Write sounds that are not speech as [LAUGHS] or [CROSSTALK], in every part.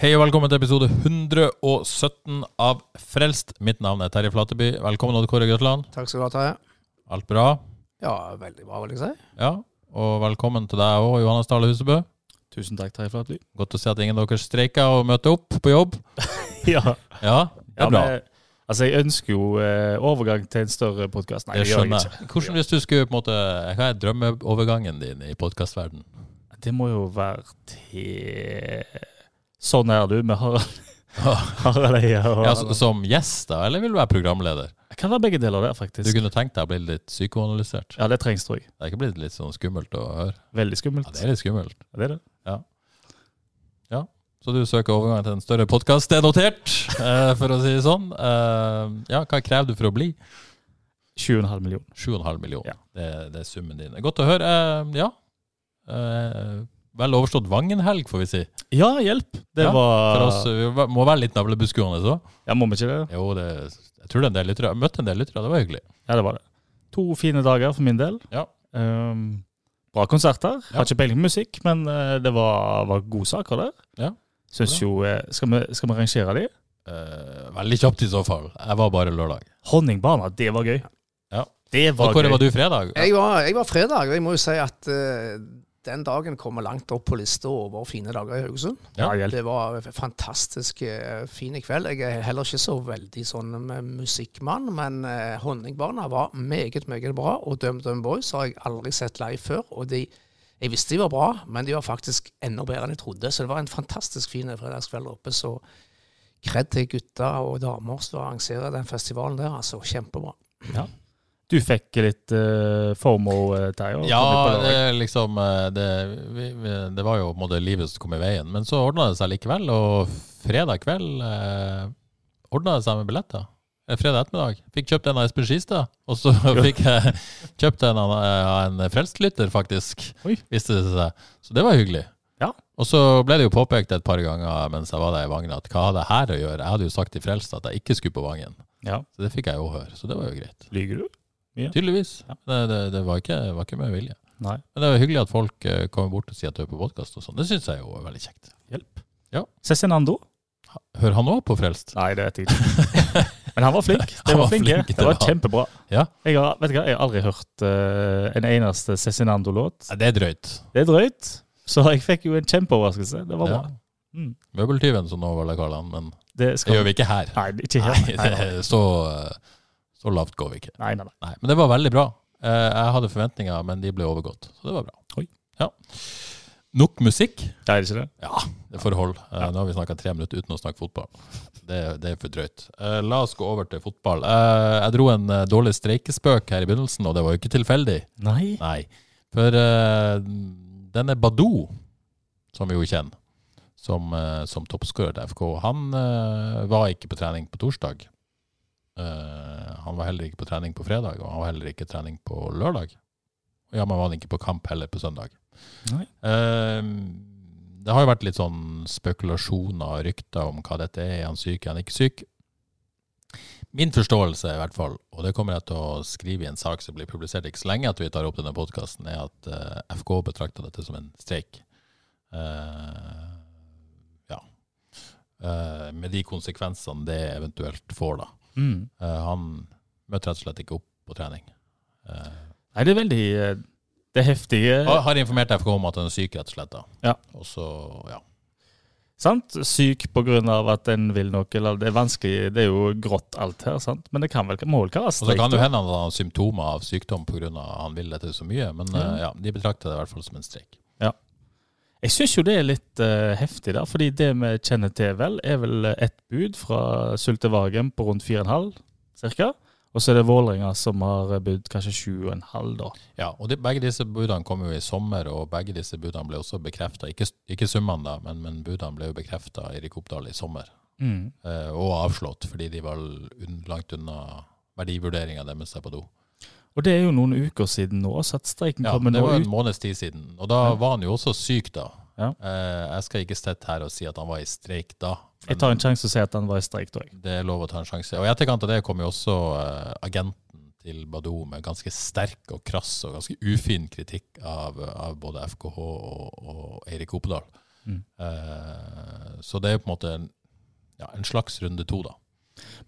Hei og velkommen til episode 117 av Frelst. Mitt navn er Terje Flateby. Velkommen Odd Kåre Grøtland. Takk skal du ha, Terje. Alt bra? Ja, veldig bra, vil jeg si. Ja. Og velkommen til deg òg, Johannes Dale Husebø. Tusen takk, Terje Flateby. Godt å se at ingen av dere streiker og møter opp på jobb. [LAUGHS] Ja, Ja, det ja er bra. men, altså jeg ønsker jo eh, overgang til en større podkast. Nei, Det det gjør jeg. ikke. Hvordan hvis du skulle på en måte Hva er drømmeovergangen din i podkastverdenen? Det må jo være til Sånn er du med Harald [LAUGHS] Harald Eia. og- Ja, så- som gjest, da, eller vil du være programleder? Jeg kan være begge deler der, faktisk. Du kunne tenkt deg å bli litt psykoanalysert? Ja, det trengs, tror jeg. Det er ikke blitt litt sånn skummelt å høre? Veldig skummelt. Ja, det er litt skummelt. Ja, det er det. Så du søker overgang til en større podkast. Det er notert, eh, for å si det sånn. Eh, ja, hva krever du for å bli? 7,5 millioner. 7,5 millioner. Ja. Det, det er summen din. Godt å høre. Eh, ja. Vel overstått Vangen-helg, får vi si. Ja, hjelp! Det Ja, var For oss vi må være litt navlebeskuende så. Ja, må vi ikke det? Jo, det, jeg tror det er en del lyttere. Jeg møtte en del lyttere, det var hyggelig. Ja, det var det. To fine dager for min del. Ja. Um, bra konserter. Ja. Har ikke peiling på musikk, men eh, det var, var gode saker der. Ja. Syns jo eh, Skal vi, skal vi rangere de? Uh, veldig kjapt i så fall. Jeg var bare lørdag. Honningbana, det var gøy. Ja. Det var Og hvor gøy. var du fredag? Jeg var, jeg var fredag, og jeg må jo si at eh, den dagen kommer langt opp på lista over fine dager i Haugesund. Ja. Det var en fantastisk eh, fin kveld. Jeg er heller ikke så veldig sånn med musikkmann, men uh, Honningbarna var meget, meget bra. Og DumDum Boys har jeg aldri sett live før. og de jeg visste de var bra, men de var faktisk enda bedre enn jeg trodde. Så det var en fantastisk fin fredagskveld oppe. Så kred til gutter og damer som arrangerer den festivalen der. Altså, kjempebra. Du fikk litt uh, FOMO, uh, Terje? Ja, det, liksom eh, det, vi, vi, det var jo måte livet som kom i veien. Men så ordna det seg likevel, og fredag kveld eh, ordna det seg med billetter. Eh, Fredag ettermiddag. Fikk kjøpt en av Espen Skistad, og så [LAUGHS] fikk jeg kjøpt en av en frelstlytter, faktisk. Oi. Viste det seg. Så det var hyggelig. Ja. Og så ble det jo påpekt et par ganger mens jeg var der i Vangen, at hva hadde jeg her å gjøre? Jeg hadde jo sagt til Frelst at jeg ikke skulle på Vangen. Ja. Så det fikk jeg jo høre. Så det var jo greit. Lyger du? Tydeligvis. Ja. Det, det, det var, ikke, var ikke med vilje. Nei. Men det er hyggelig at folk eh, kommer bort og sier at du er på podkast og sånn. Det syns jeg jo er veldig kjekt. Hjelp. Ja. Cezinando? Hører han òg på Frelst? Nei, det vet jeg ikke. Men han var flink. Det var, var flink, flink, det det var kjempebra. Ja. Jeg har, vet du hva, jeg har aldri hørt uh, en eneste Cezinando-låt. Ja, det er drøyt. Det er drøyt, så jeg fikk jo en kjempeoverraskelse. Det var Ja. bra. Mm. Møbeltyven, som nå var jeg kalt han. Men Det, det gjør vi ikke her. Nei, ikke Nei, det er så, eh, så lavt går vi ikke. nei, nei. nei. Nei, Men det var veldig bra. Eh, Jeg hadde forventninger, men de ble overgått. Så det var bra. Oi. Ja. Nok musikk? Det er ikke det? Ja, det får holde. Eh, Nå har vi snakka tre minutter uten å snakke fotball. Det, det er for drøyt. Eh, La oss gå over til fotball. Eh, Jeg dro en dårlig streikespøk her i begynnelsen, og det var jo ikke tilfeldig. Nei. Nei. For eh, denne Badou, som vi jo kjenner, som, som toppskårer til FK, han var ikke på trening på torsdag. Eh, han var heller ikke på trening på fredag, og han var heller ikke trening på lørdag. Og ja, men var han ikke på kamp heller på søndag. Eh, det har jo vært litt sånn spekulasjoner og rykter om hva dette er. Er han syk, er han ikke syk? Min forståelse, i hvert fall, og det kommer jeg til å skrive i en sak som blir publisert ikke så lenge at vi tar opp denne podkasten, er at uh, FK betrakter dette som en streik. Uh, ja. Uh, med de konsekvensene det eventuelt får, da. Mm. Uh, han møter rett og slett ikke opp på trening. Uh, Nei, det er veldig eh, Det er heftig. har- informert FK om at han er syk, rett og slett. da. Ja. Og så, ja. Sant? Syk av at en vil noe, eller det er vanskelig Det er jo grått alt her, sant? Men det kan vel, må vel kalles Og så kan det hende at han har symptomer av sykdom pga. han vil dette så mye, men Ja. ja, de betrakter det i hvert fall som en streik. Jeg syns jo det er litt uh, heftig, da. Fordi det vi kjenner til, vel, er vel ett bud fra Sultevagen på rundt 4,5 ca. Og så er det Vålerenga som har budd kanskje 7,5, da. Ja, og de, begge disse budene kom jo i sommer, og begge disse budene ble også bekrefta. Ikke, ikke summene, da, men, men budene ble jo bekrefta i Erik Oppdal i sommer. Mm. Uh, og avslått, fordi de var langt unna verdivurderinga deres der på do. Og det er jo noen uker siden nå, så at streiken Ja, kommer det var en måneds tid siden. Og da Ja. var han jo også syk, da. Ja. Eh, jeg skal ikke sitte her og si at han var i streik da. Jeg tar en sjanse og sier at han var i streik, da. Det er lov å ta en sjanse. Og i etterkant av det kom jo også eh, agenten til Badou med ganske sterk og krass og ganske ufin kritikk av, av både FKH og, og Eirik Opedal. Mm. Eh, så det er jo på en måte en, ja, en slags runde to, da.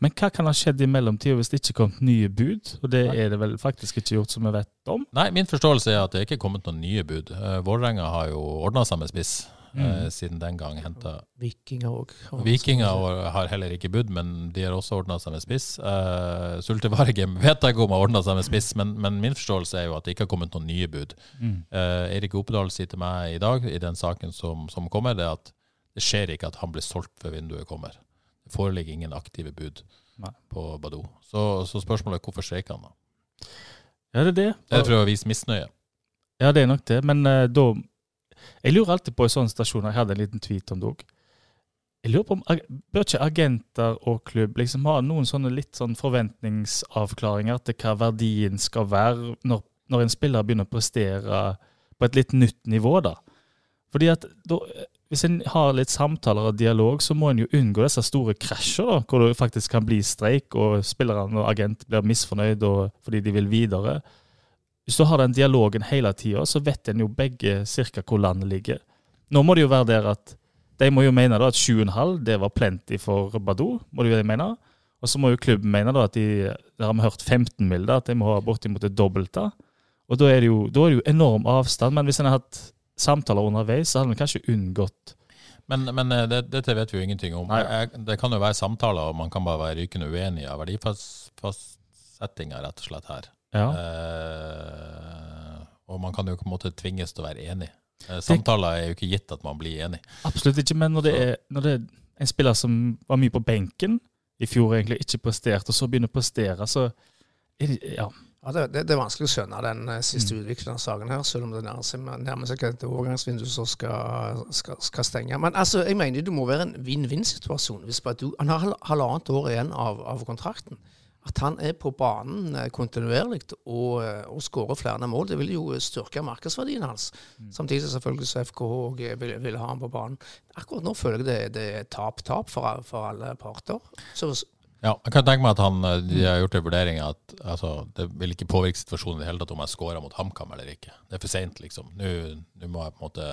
Men hva kan ha skjedd i mellomtida hvis det ikke er kommet nye bud? Og det Nei. er det vel faktisk ikke gjort som vi vet om? Nei, min forståelse er at det ikke er kommet noen nye bud. Uh, Vålerenga har jo ordna seg med spiss eh, Mm. siden den gang. Henta Vikinger òg. Vikinger har heller ikke budd, men de har også ordna seg med spiss. Uh, Sultevargem [LAUGHS] vet jeg ikke om har ordna seg med spiss, men, men min forståelse er jo at det ikke har kommet noen nye bud. Mm. Eh, Erik Opedal sier til meg i dag, i den saken som, som kommer, det at det skjer ikke at han blir solgt før vinduet kommer. Foreligger ingen aktive bud Nei. på Badou. Så, så spørsmålet er hvorfor streiker han da? Ja, det er det. Det er for å vise misnøye. Ja, det er nok det. Men uh, da Jeg lurer alltid på i sånne stasjoner Jeg hadde en liten tweet om det òg. Jeg lurer på om Bør ikke agenter og klubb liksom ha noen sånne litt sånn forventningsavklaringer til hva verdien skal være når, når en spiller begynner å prestere på et litt nytt nivå, da? Fordi at da, Hvis en har litt samtaler og dialog, så må en jo unngå disse store krasjer, da, hvor det faktisk kan bli streik, og spillerne og agent blir misfornøyd og, fordi de vil videre. Hvis du har den dialogen hele tida, så vet en jo begge cirka hvor landet ligger. Nå må det jo være der at de må jo mene da at 7,5 det var plenty for Badou, må de jo mene. Og så må jo klubben mene da at de Der har vi hørt 15 mil, da, at de må ha bortimot det dobbelte. Og da er det jo, da er det jo enorm avstand. Men hvis en har hatt samtaler underveis, så hadde vi kanskje unngått Men, men eh, det, dette vet vi jo ingenting om. Jeg, det kan jo være samtaler, og man kan bare være rykende uenig av verdifastsettinga, rett og slett, her. Ja. Eh, og man kan jo på en måte tvinges til å være enig. Eh, samtaler er jo ikke gitt at man blir enig. Absolutt ikke, men når det, er, når det er en spiller som var mye på benken i fjor, egentlig ikke presterte, og så begynner å prestere, så er det, ja. Ja, det, det, det er vanskelig å skjønne den siste siste utviklingen av saken her, selv om det nærmer seg, nærmer seg et overgangsvindu som skal, skal, skal stenge. Men altså, jeg mener det må være en vinn-vinn-situasjon. Hvis Badou, Han har halvannet år igjen av, av kontrakten. At han er på banen eh, kontinuerlig og, eh, og skårer flere mål, det vil jo styrke markedsverdien hans. Samtidig selvfølgelig så FKH vil, vil ha han på banen. Akkurat nå føler jeg det, det er tap-tap for, for alle parter. Så Ja, jeg kan tenke meg at han, eh, de har gjort en vurdering at altså, det vil ikke påvirke situasjonen i det hele tatt om jeg scorer mot HamKam eller ikke. Det er for seint, liksom. Nå nå må jeg på en måte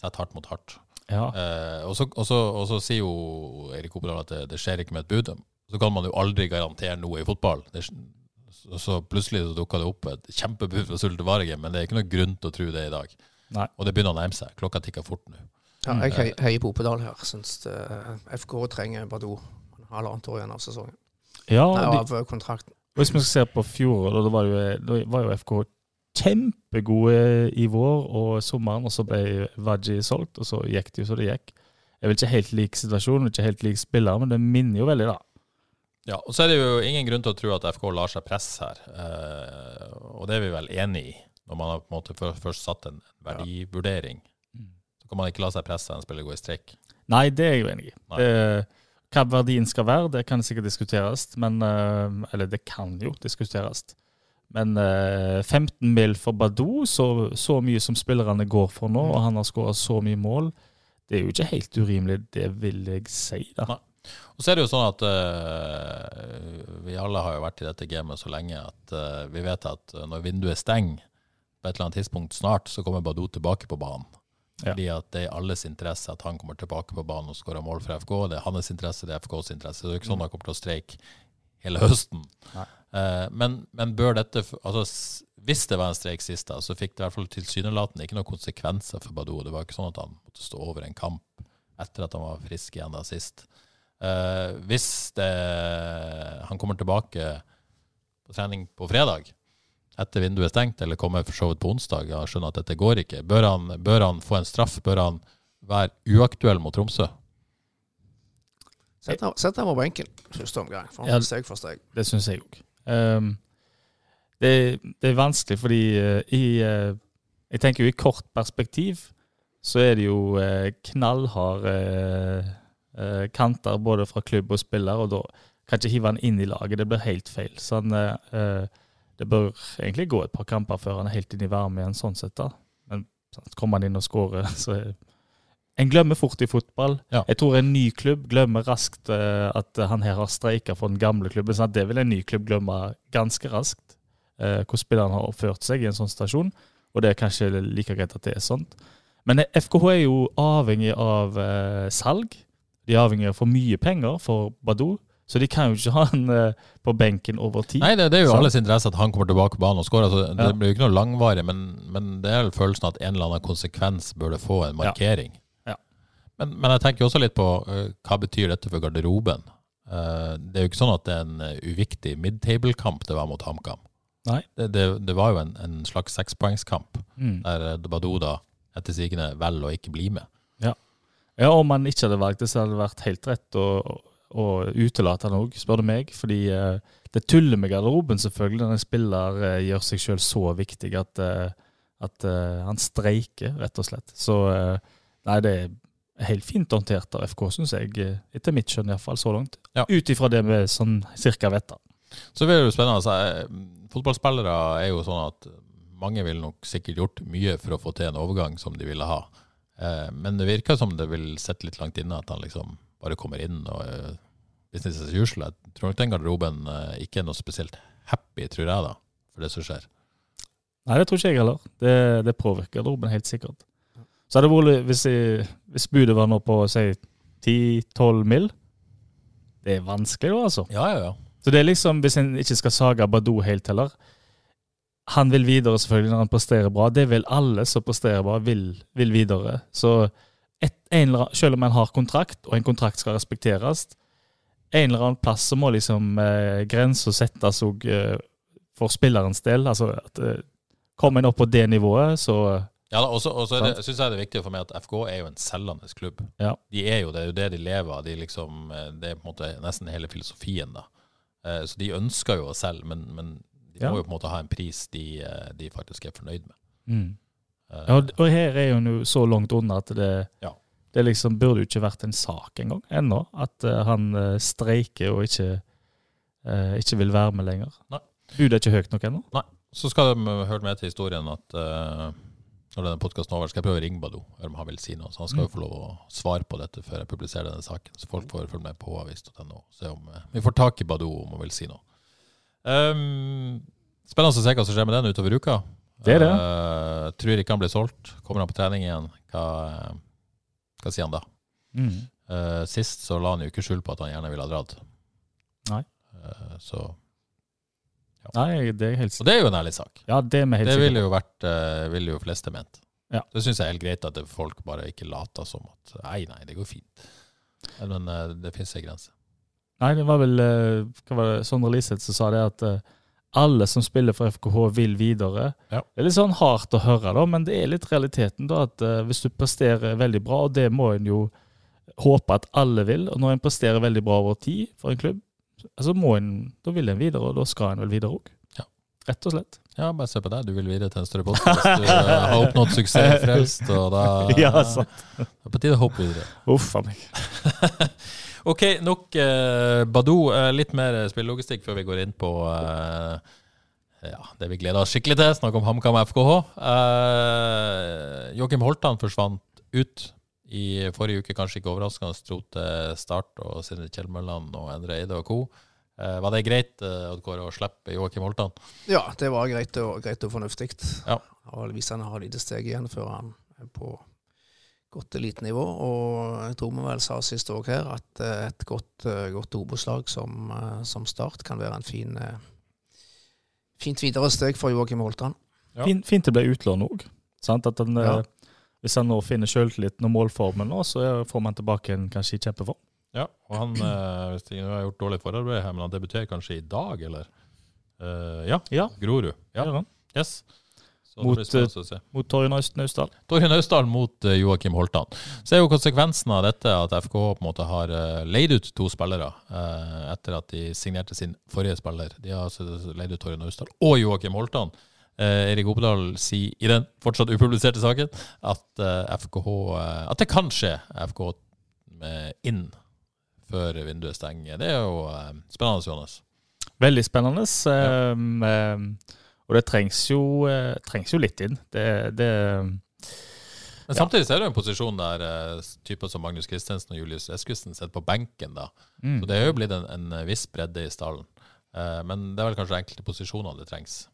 sette hardt mot hardt. ja. Eh, og, så, og, så, og så sier jo Erik Opedal at det, det skjer ikke med et bud. Så kan man jo aldri garantere noe i fotball. Det, så, så plutselig så dukka det opp et kjempebud fra Sulte Varegem, men det er ikke noe grunn til å tro det i dag. Nei. Og det begynner å nærme seg. Klokka tikker fort nå. ja, jeg hei- heier på Opedal her. Syns det, FK trenger Badou. Halvannet år igjen av sesongen. ja Nei, de, av kontrakten. Hvis vi skal se på fjoråret, da var jo, da var jo FK kjempegode i vår og sommeren, og så ble Vaji solgt, og så gikk det jo så det gikk. Jeg vil ikke helt lik situasjonen, ikke helt lik spiller, men det minner jo veldig, da. Ja, og så er det jo ingen grunn til å tro at FK lar seg presse her. Eh, og det er vi vel enig i, når man har på en måte først satt en verdivurdering. Så kan man ikke la seg presse en spiller gå i streik. Nei, det er jeg uenig i. Nei. Det- Hva verdien skal være, det kan sikkert diskuteres, men eh, Eller det kan jo diskuteres. Men eh, 15 mil for Badou, så, så mye som spillerne går for nå, og han har skåra så mye mål, det er jo ikke helt urimelig, det vil jeg si, da. Nei. Og så er det jo sånn at uh, vi alle har jo vært i dette gamet så lenge at uh, vi vet at eh, når vinduet stenger på et eller annet tidspunkt snart, så kommer Badou tilbake på banen. Ja. Fordi at det er alles interesse at han kommer tilbake på banen og skårer mål for FK. Det er hans interesse, det er FKs interesse. Det er ikke sånn han kommer til å streike hele høsten. Eh, men, men bør dette altså, Hvis det var en streik sist, da, så fikk det i hvert fall tilsynelatende ikke noen konsekvenser for Badou. Det var ikke sånn at han måtte stå over en kamp etter at han var frisk igjen da sist. Eh, hvis det, han kommer tilbake på trening på fredag etter vinduet er stengt, eller kommer for så vidt på onsdag og skjønner at dette går ikke? Bør han, bør han få en straff? Bør han være uaktuell mot Tromsø? Sett ham sett ham på benken første omgang, for Ja. steg for steg. Det syns jeg òg. det, det er vanskelig fordi uh, i uh, Jeg tenker jo i kort perspektiv så er det jo uh, eh, kanter både fra klubb og spiller, og da kan ikke hive han inn i laget. Det blir helt feil. Så han, eh, det bør egentlig gå et par kamper før han er helt inn i varme igjen, sånn sett. da. Men sant, kommer han inn og skårer, [LAUGHS] så En glemmer fort i fotball. Ja. Jeg tror en ny klubb glemmer raskt eh, at han her har streika for den gamle klubben. sånn at det vil en ny klubb glemme ganske raskt. eh, hvor spilleren har oppført seg i en sånn stasjon. Og det er kanskje like greit at det er sånt. Men FKH er jo avhengig av eh, salg. De er avhengig av for mye penger for Badou. Så de kan jo ikke ha han eh, på benken over tid. Nei, det, det er jo så. alles interesse at han kommer tilbake på banen og skårer. Altså, det Ja. blir jo ikke noe langvarig, men, men det er vel følelsen at en eller annen konsekvens burde få en markering. Ja. Men, men jeg tenker også litt på uh, hva betyr dette for garderoben. Uh, det er jo ikke sånn at det er en uviktig midtable-kamp det var mot HamKam. Det, det, det var jo en, en slags sekspoengskamp, Mm. der eh, da etter sigende velger å ikke bli med. Ja, Om han ikke hadde valgt det, så hadde det vært helt rett å, å utelate han òg, spør du meg. Fordi eh, det tuller med garderoben, selvfølgelig, når en spiller eh, gjør seg sjøl så viktig at, eh, at han streiker, rett og slett. Så nei, det er helt fint håndtert av FK, syns jeg. Etter mitt skjønn, iallfall så langt. Ja. Ut ifra det vi sånn cirka vet. da. Så det er jo spennende. Altså, fotballspillere er jo sånn at mange ville nok sikkert gjort mye for å få til en overgang som de ville ha. Men det virker som det vil sitte litt langt inne at han liksom bare kommer inn og uh, business as usual. Jeg tror nok den garderoben uh, ikke er noe spesielt happy, tror jeg, da, for det som skjer. Nei, det tror ikke jeg heller. Det, det påvirker garderoben helt sikkert. Så hadde det vært, hvis, jeg, hvis budet var nå på si 10-12 mil Det er vanskelig, da, altså. Ja, ja, ja. Så det er liksom, hvis en ikke skal sage Badou helt heller Han vil videre, selvfølgelig, når han presterer bra. Det vil alle som presterer bra, vil, vil videre. Så et, en eller annen, selv om en har kontrakt, og en kontrakt skal respekteres, en eller annen plass så må liksom eh, grensa settes òg eh, for spillerens del. Altså at eh, Kommer en opp på det nivået, så Ja, er det, synes jeg det er viktig for meg at FK er jo en selgende klubb. Ja. De er jo det, det er jo det de lever av. De liksom, eh, det er på en måte nesten hele filosofien. da. Eh, Så de ønsker jo å selge, men, men de Ja. må jo på en måte ha en pris de, eh, de faktisk er fornøyd med. mm. Eh, Ja, og- og her er hun jo så langt unna at det, Ja. det liksom burde jo ikke vært en sak engang ennå. At uh, han eh, streiker og ikke, uh, ikke vil være med lenger. Nei. Budet er ikke høyt nok ennå. Så skal de høre med til historien at uh, når denne podkasten er over, skal jeg prøve å ringe Badou, om han vil si noe. Så han skal jo få lov å svare på dette før jeg publiserer denne saken. Så folk får følge med på avis.no. Se om eh, vi får tak i Badou om han vil si noe. Um, spennende å se hva som skjer med den utover uka. Det er det. Uh, tror ikke han blir solgt. Kommer han på trening igjen? Hva, eh, hva sier han da? Mm. Uh, sist så la han jo ikke skjul på at han gjerne ville ha dratt. Nei. Uh, så, Nei, det er helt og det er jo en ærlig sak. Ja, det er helt Det ville jo vært ville jo fleste ment. Ja. Det syns jeg er helt greit at folk bare ikke later som at nei, nei, det går fint. Men det finnes ei grense. Nei, det var vel hva var det, Sondre Liseth som sa det, at alle som spiller for FKH, vil videre. Ja. Det er litt sånn hardt å høre, da, men det er litt realiteten. da, at uh, Hvis du presterer veldig bra, og det må en jo håpe at alle vil, og når en presterer veldig bra over tid for en klubb, altså må en, da vil en videre, og da skal en vel videre òg. Ja. Rett og slett. Ja, bare se på deg. Du vil videre til en større podkast. Du eh, har oppnådd suksess frelst, og da [LAUGHS] Ja, sant. Det er på tide å hoppe videre. Uff a meg. [LAUGHS] Ok, nok eh, Badou. Eh, litt mer spillelogistikk før vi går inn på eh, ja, det vi gleder oss skikkelig til. Snakk om HamKam FKH. Eh, Joakim Holtan forsvant ut i forrige uke, kanskje ikke overraskende. Stro til Start og Sindre Kjellmølland og Endre Eide og co. Eh, var det greit uh, Oddgård, å slippe Joakim Holtan? Ja, det var greit og, greit og fornuftig. Ja. Og Hvis han har lite steg igjen før han er på godt elitenivå. Og jeg tror vi vel sa sist òg her at eh, et godt, eh, godt Obos-lag som, eh, som Start kan være en fin fint videre steg for Joakim Holtan. Ja. Fint, fint det ble utlån òg. At han, Ja. Hvis han nå finner sjøltilliten og målformen, nå, så får man tilbake en kanskje i kjempeform. Ja, og han, hvis jeg, har gjort dårlig forarbeid her, men han debuterer kanskje i dag, eller? Uh, ja, Ja, Grorud. Ja, yes. Mot, å. Mot Torjen Naustdal. Torjun Austdal mot eh, Joakim Holtan. Så er jo konsekvensen av dette at FK på en måte har eh, leid ut to spillere eh, etter at de signerte sin forrige spiller. De har altså leid ut Torjun Naustdal og Joakim Holtan. Eh, Erik Opedal sier i den fortsatt upubliserte saken at eh, FKH eh, At det kan skje FK inn før vinduet stenger. Det er jo eh, spennende, Johannes. Veldig spennende. ehm, ehm, og det trengs jo, eh, trengs jo litt inn. Det, det Men samtidig så er det jo en posisjon der eh, typer som Magnus Christensen og Julius Eskildsen sitter på benken. da. mm. Så det er jo blitt en, en viss bredde i stallen. Eh, men det er vel kanskje enkelte posisjoner det trengs.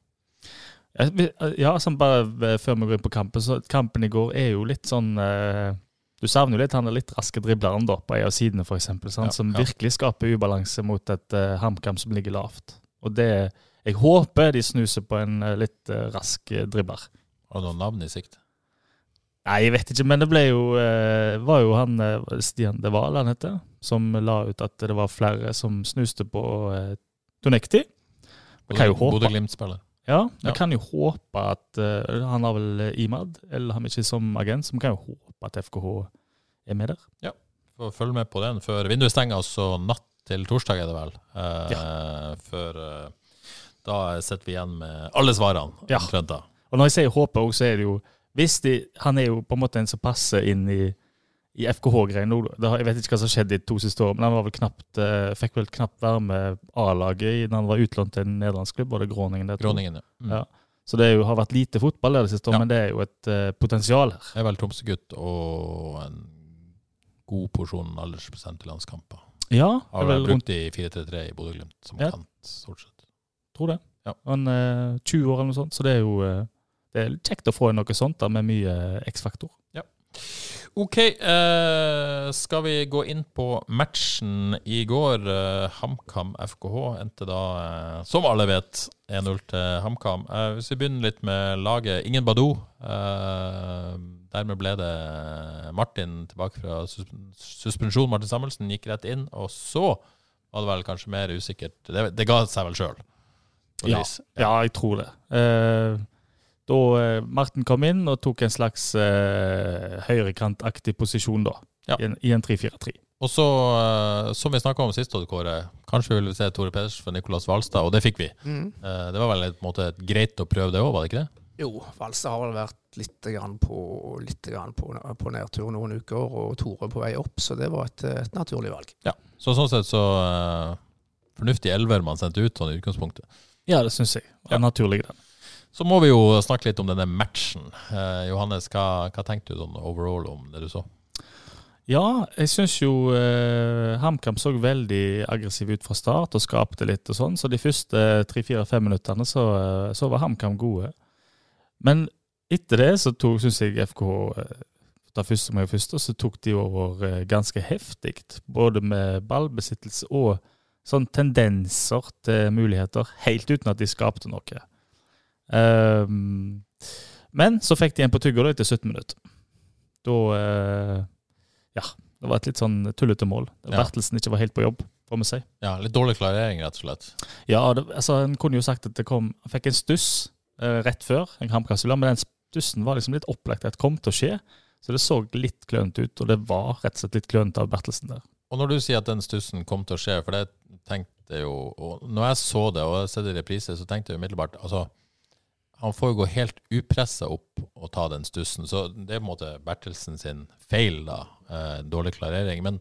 Ja, som sånn bare eh, før vi går inn på kampen, så kampen i går er jo litt sånn eh, Du savner jo litt han er litt raske dribleren da, på en av sidene, f.eks., Ja, som ja. virkelig skaper ubalanse mot et uh, HamKam som ligger lavt. Og det Jeg håper de snuser på en eh, litt eh, rask eh, dribler. Har du noen navn i sikt? Nei, jeg vet ikke, men det ble jo eh, var jo han eh, Stian De Wahl han heter, som la ut at det var flere som snuste på uh, Tonekti. Vi Bodø-Glimt-spiller. Ja, vi Ja. kan jo håpe at eh, Han har vel eh, Imad, eller han er ikke som agent, så vi kan jo håpe at FKH er med der. Ja, Får følge med på den før vinduet stenger, altså natt til torsdag er det vel. Eh, Før eh, Da sitter vi igjen med alle svarene. Ja. da. Og når jeg sier håpe òg, så er det jo hvis de, Han er jo på en måte en som passer inn i, i FKH-greien nå. da. Det har- Jeg vet ikke hva som skjedde de to siste årene, men han var vel knapt, eh, fikk vel knapt være med A-laget da han var utlånt til en nederlandsk klubb, både det Groningen? det. Groningen, ja. Mm. Ja. Så det jo, har vært lite fotball det siste året, Ja. men det er jo et eh, potensial her. Jeg er vel Tromsø-gutt og en god porsjon aldersprosent i landskamper. Ja, det Har vel brukt rundt, i 4-3-3 i Bodø-Glimt som Ja. kant, stort sett. Tror det. Ja. Han er 20 år eller noe sånt, så det er jo eh, det er kjekt å få inn noe sånt da, med mye X-faktor. Ja. OK, eh, skal vi gå inn på matchen i går? Eh, HamKam FKH endte da, eh, som alle vet, 1-0 til HamKam. Eh, hvis vi begynner litt med laget. Ingen Badou. Eh, dermed ble det Martin tilbake fra sus suspensjon. Martin Samuelsen gikk rett inn, og så var det vel kanskje mer usikkert. Det, det ga seg vel sjøl. Ja. Ja, jeg tror det. Eh, da eh, Martin kom inn og tok en slags eh, høyrekantaktig posisjon da, Ja. i en, 3-4-3. Og så, eh, som vi snakka om sist, Kåre, kanskje vi ville se Tore Pedersen for Nicolas Hvalstad, og det fikk vi. Mm. Eh, Det var vel et, måte greit å prøve det òg, var det ikke det? Jo, Valstad har vel vært litt, grann på, litt grann på, på nedtur noen uker, og Tore på vei opp, så det var et, et naturlig valg. Ja. Så sånn sett så eh, Fornuftig elver man sendte ut sånn i utgangspunktet. Ja, det syns jeg. Det Ja. Naturlig, den. Så må vi jo snakke litt om denne matchen. Eh, Johannes, hva, hva tenkte du sånn overall om det du så? Ja, jeg syns jo eh, HamKam så veldig aggressiv ut fra start og skapte litt og sånn, så de første tre-fire-fem minuttene så, eh, så var HamKam gode. Men etter det så tok, syns jeg FK eh, da første med første, så tok de over eh, ganske heftig. Både med ballbesittelse og sånn tendenser til muligheter, helt uten at de skapte noe. Um, men så fikk de en på tygga etter 17 minutter. Da uh, Ja, det var et litt sånn tullete mål. Ja. Bertelsen ikke var helt på jobb, får vi si. Ja, Litt dårlig klarering, rett og slett. Ja, det, altså, En kunne jo sagt at det kom Han fikk en stuss uh, rett før, en HamKam-spiller, men den stussen var liksom litt opplagt at det kom til å skje. Så det så litt klønete ut, og det var rett og slett litt klønete av Bertelsen der. Og når du sier at den stussen kom til å skje, for det tenkte jeg jo og Når jeg så det, og jeg har det i reprise, så tenkte jeg umiddelbart altså, Han får jo gå helt upressa opp og ta den stussen. Så det er på en måte Bertelsen sin feil, da. Eh, dårlig klarering. Men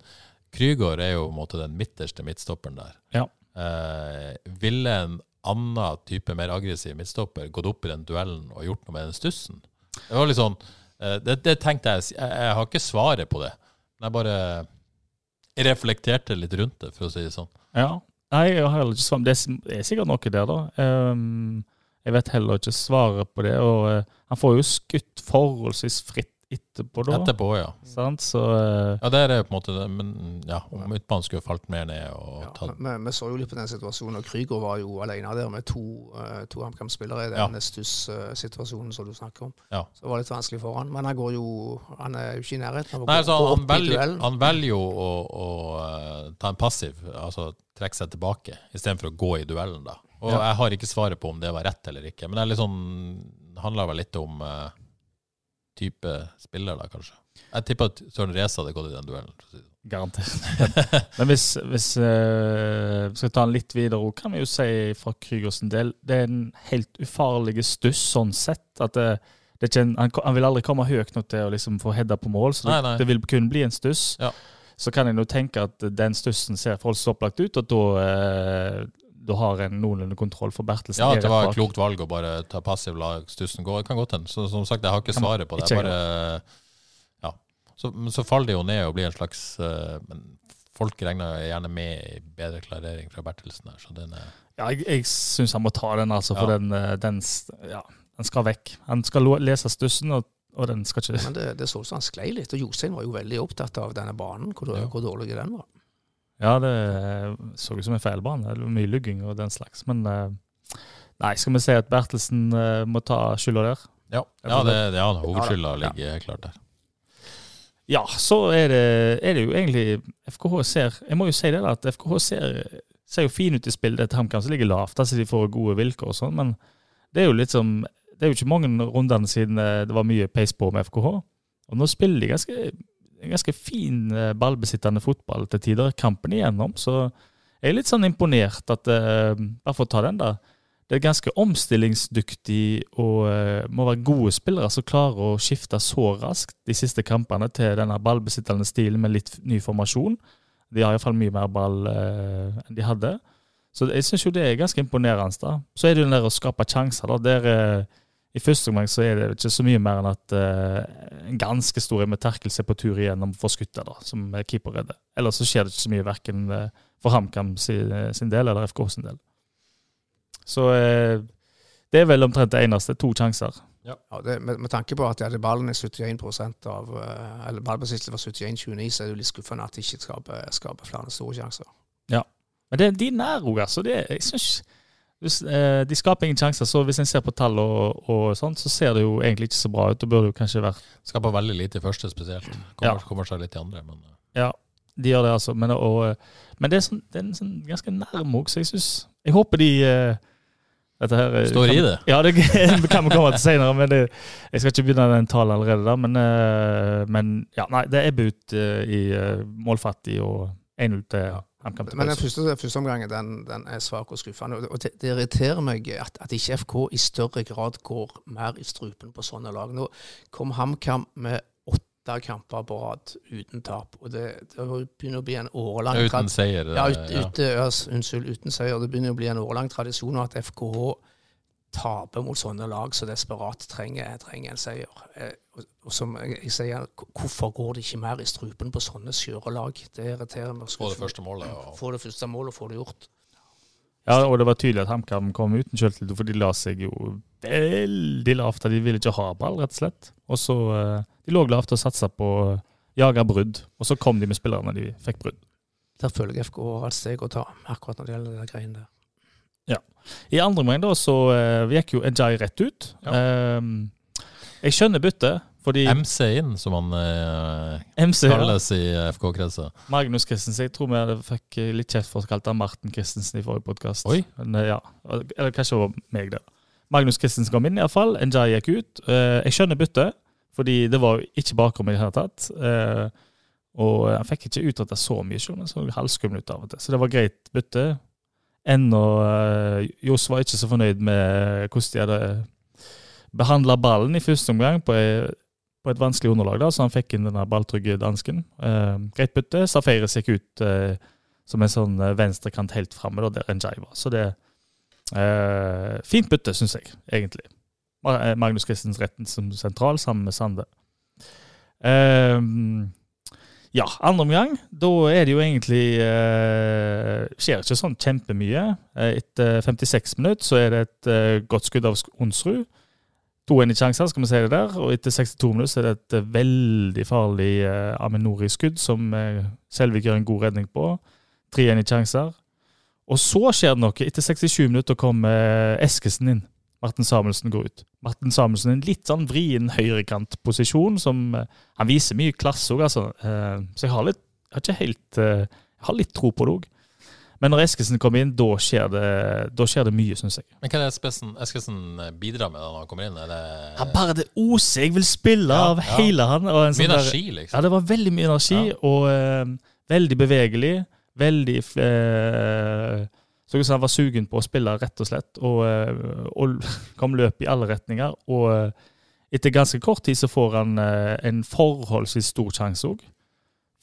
Krygård er jo på en måte den midterste midtstopperen der. Ja. Eh, ville en annen type mer aggressiv midtstopper gått opp i den duellen og gjort noe med den stussen? Det var litt sånn eh, det, det tenkte jeg jeg, jeg har ikke svaret på det. Men jeg bare reflekterte litt rundt det, for å si det sånn. Ja. Nei, jeg har heller ikke svar. Det er- er sikkert noe der, da. Um, jeg vet heller ikke svaret på det. Og uh, han får jo skutt forholdsvis fritt etterpå, da. Etterpå, ja. Sant? Så eh, Ja, det er på en måte det, men ja, om midtbanen skulle falt mer ned og Ja, tatt vi, vi så jo litt på den situasjonen, og Krüger var jo alene der med to, uh, to HamKam-spillere i Ja. den stuss-situasjonen som du snakker om. Ja. Så det var litt vanskelig for han, men han går jo Han er jo ikke i nærheten av å gå opp han, opp i velger, duellen. han velger jo å, å uh, ta en passiv, altså trekke seg tilbake, istedenfor å gå i duellen, da. Og jeg har ikke svaret på om det var rett eller ikke. Men det er litt sånn, det handler vel litt om eh, type spiller, da, kanskje. Jeg tipper at Søren Reza hadde gått i den duellen. det sånn. Garantert. [LAUGHS] Men hvis, hvis uh, vi skal ta den litt videre, kan vi jo si fra Krygers del det er en helt ufarlig stuss sånn sett. at det, det er ikke han, han vil aldri komme høyt nok til å liksom få heada på mål, så det, Nei, nei. det vil kun bli en stuss. Ja. Så kan jeg nå tenke at den stussen ser forholdsvis opplagt ut, og da, eh, da har en noenlunde kontroll for Bertelsen. Ja, at det var et klokt valg å bare ta passiv lag stussen gå. Det kan godt hende. Så som sagt, jeg har ikke svaret på det. Jeg bare, ja. så, men så faller det jo ned og blir en slags uh, Men folk regner gjerne med bedre klarering fra Bertelsen her, så den er Ja, jeg, jeg syns han må ta den, altså, for Ja. den, eh, den, ja, den skal vekk. Han skal lo- lese stussen, og, og den skal ikke Men det, det så ut som han sklei litt. Og Jostein var jo veldig opptatt av denne banen, hvor, Ja. hvor dårlig den var. Ja, det så ut som en feilbane. Det var mye lugging og den slags. Men eh, nei, skal vi si at Bertelsen eh, må ta skylda der? Ja, ja det, det, ja hovedskylda ligger ja. klart der. Ja, så er det, er det jo egentlig FKH ser Jeg må jo si det, da, at FKH ser, ser jo fin ut i spillet etter HamKam, som ligger lavt. Altså de får gode vilkår og sånn, men det er jo litt som Det er jo ikke mange rundene siden eh, det var mye pace på med FKH. Og nå spiller de ganske, ganske fin eh, ballbesittende fotball til tider, kampen igjennom. Så jeg er litt sånn imponert at eh, Bare for å ta den, da. Det er ganske omstillingsdyktig og eh, må være gode spillere som klarer å skifte så raskt de siste kampene til denne ballbesittende stilen med litt ny formasjon. De har iallfall mye mer ball enn de hadde. Så jeg syns jo det er ganske imponerende. da. Så er det jo den der å skape sjanser. da, der I første omgang så er det ikke så mye mer enn at uh, en ganske stor med Terkels er på tur igjennom for skuttet, da, som er keeper redder. Ellers så skjer det ikke så mye verken eh, for HamKam sin, sin del eller FK sin del. Så uh, det er vel omtrent det eneste. To sjanser. Ja, det, med, med tanke på at de hadde ballen i 71 av eh, Eller ballbesittelse var 71-29, så er det jo litt skuffende at de ikke skaper, skaper flere store sjanser. Ja, Men det, de er nære òg, altså. Det, jeg synes, hvis, eh, de skaper ingen sjanser, så hvis en ser på tall og, og sånt, så ser det jo egentlig ikke så bra ut. Da burde jo kanskje vært Skaper veldig lite i første spesielt. Kommer, kommer seg litt i andre, men eh, Ja, de gjør det, altså. Men, og, eh, men det er, sånn, det er en sånn ganske nærme òg, så jeg syns Jeg håper de eh, dette her, eh, Står kan, i det. Ja, det kan vi komme til senere. Men det, jeg skal ikke begynne den talen allerede, der. Men, eh, men ja, nei, det ebber ut eh, i målfattig og 1-0 til HamKam. Men den første, den første omgangen den, den er svak og skuffende. Og det, det irriterer meg at, at ikke FK i større grad går mer i strupen på sånne lag. Nå kom HamKam med åtte kamper på rad uten tap. Og det, det begynner å bli en årelang ja, uten seier. ja, ut, ut, ja, s- unnskyld, uten seier. Det begynner å bli en årelang tradisjon at FKH taper mot sånne lag som desperat trenger, trenger en seier. Eh, og, og som jeg, sier, hvorfor går de ikke mer i strupen på sånne skjøre lag? Det irriterer meg. Få det første målet. Ja. Få det første målet og få det gjort. Ja, og det var tydelig at HamKam kom uten selvtillit, for de la seg jo veldig lavt. De ville ikke ha ball, rett og slett. Og så eh, De lå lavt og satsa på å jage brudd, og så kom de med spillere når de fikk brudd. Der føler jeg FK har et steg å ta, akkurat når det gjelder de greiene der. I andre omgang da så uh, gikk jo Ajay rett ut. Ehm, jeg skjønner byttet, fordi MC inn, som han uh, MC ja. kalles i FK-kretser. Magnus Christensen. Jeg tror vi fikk litt kjeft for å kalle han Martin Christensen i forrige podkast. Ja. Eller kanskje det var meg, det. Magnus Christensen kom inn, iallfall. Njay gikk ut. Eh, jeg skjønner byttet, fordi det var jo ikke bakrom i det hele tatt. Eh, og han fikk ikke utretta så mye, selv om han så halvskummel ut av og til. Så det var greit bytte. Ennå uh, Johs var ikke så fornøyd med hvordan de hadde behandla ballen i første omgang på, på et vanskelig underlag, da, så han fikk inn denne balltrygge dansken. Eh, greit bytte. Safaris gikk ut eh, som en sånn eh, venstrekant helt framme, der Njay var. Så det eh, Fint bytte, syns jeg, egentlig. Eh, Magnus Christens retten som sentral, sammen med Sande. Eh, ja, andre omgang. Da er det jo egentlig eh, Skjer ikke sånn kjempemye. Eh, Etter 56 minutter så er det et eh, godt skudd av Onsrud. To inn sjanser, skal vi si det der. Og etter 62 minutter så er det et eh, veldig farlig eh, Aminori-skudd som eh, Selvik gjør en god redning på. Tre igjen i sjanser. Og så skjer det noe. Etter 67 minutter kommer eh, Eskesen inn. Martin Samuelsen går ut. Martin Samuelsen er en litt sånn vrien høyrekantposisjon. som eh, Han viser mye klasse òg, altså. Eh, Så jeg har litt jeg har ikke helt eh, Jeg har litt tro på det òg. Men når Eskesen kommer inn, da skjer det, da skjer det mye, syns jeg. Men hva er det Espesen, Eskesen bidrar med når han kommer inn? Det Ja, bare det oser. Jeg vil spille Ja, av ja. hele han. mye sånn energi, liksom? Ja, det var veldig mye energi, og uh, veldig bevegelig. Veldig eh, Så ut som han var sugen på å spille, rett og slett. Og, eh, og [LAUGHS] kom løp i alle retninger. Og eh, etter ganske kort tid så får han eh, en forholdsvis stor sjanse òg.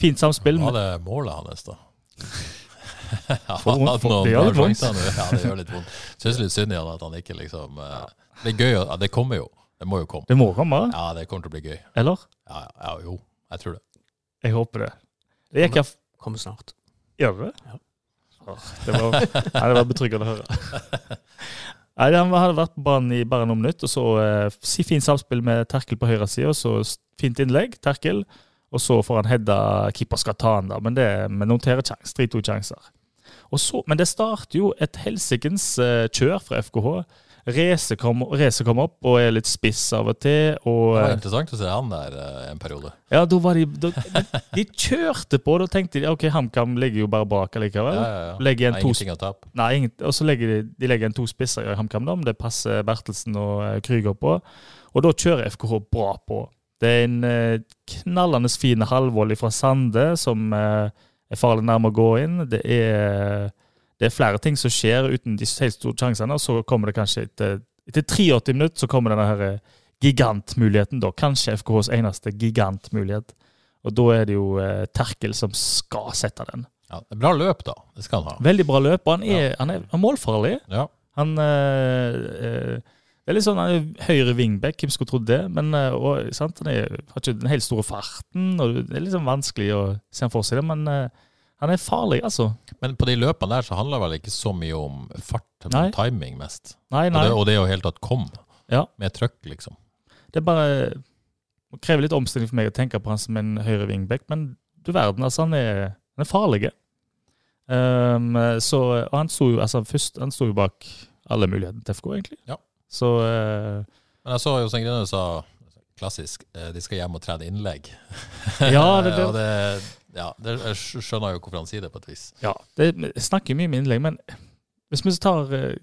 Fint samspill. Var men- det målet hans, da? [LAUGHS] ja, For vondt, noen det gjør litt vondt. Ja, det gjør litt vondt. Syns litt synd i han at han ikke liksom Det er gøy, ja, det kommer jo. Det må jo komme. Det må komme, Ja, det kommer til å bli gøy. eller? Ja, ja, ja jo, jeg tror det. Jeg håper det. Det gikk jeg Kommer snart. Gjør det? Ja. Det var, nei, det var betryggende å høre. [LAUGHS] Nei, Han hadde vært på banen i bare noen minutter, og så eh, si fint samspill med Terkel på høyre side, og så fint innlegg, Terkel, og så får han heada keeper skal ta han da, men det vi noterer kjans, 3-2 sjanser. Og så, men det starter jo et helsikens eh, kjør fra FKH. Race kommer Race kom opp og er litt spiss av og til. Og, Det var eh, interessant å se han der eh, en periode. ja, de, da, de kjørte på. Da tenkte de ok, HamKam ligger jo bare bak allikevel. Ja, ja, ja. Legger en Nei, to ingenting å tape. Nei, ingen, og så legger de, de legger en to spisser i HamKam, men det passer Bertelsen og eh, Krüger på. Og da kjører FKH bra på. Det er en eh, knallende fin halvvolley fra Sande som eh, er farlig nærme å gå inn. Det er, det er flere ting som skjer uten de helt store sjansene, og så kommer det kanskje etter, etter 83 minutter så kommer denne her eh, gigantmuligheten, da. Kanskje FKHs eneste gigantmulighet. Og da er det jo eh, Terkel som skal sette den. Ja, det er bra løp, da. Det skal han ha. Veldig bra løp, og han er, han er, han er målfarlig. Ja. Han eh, eh, Det er litt sånn han er høyre wingback, hvem skulle trodd det? Men eh, og, sant? han er, har ikke den helt store farten, og det er litt sånn vanskelig å se han for seg det, men eh, han er farlig, altså. Men på de løpene der så handler det vel ikke så mye om fart, men Nei. timing mest. Nei, Og nei. det, og det å helt tatt kom, Ja. med trøkk, liksom. Det er bare krever litt omstilling for meg å tenke på han som en høyre wingback, men du verden, altså, han er, han er farlig. Um, så, og han sto jo altså, først, han sto jo bak alle mulighetene til FK, egentlig. Ja. Så uh, Men jeg så jo Grine sa klassisk, eh, de skal hjem og trene innlegg. Ja, det, [LAUGHS] det, og det, ja, det, jeg skjønner jo hvorfor han sier det på et vis. Ja, det jeg snakker mye om innlegg, men hvis vi tar eh,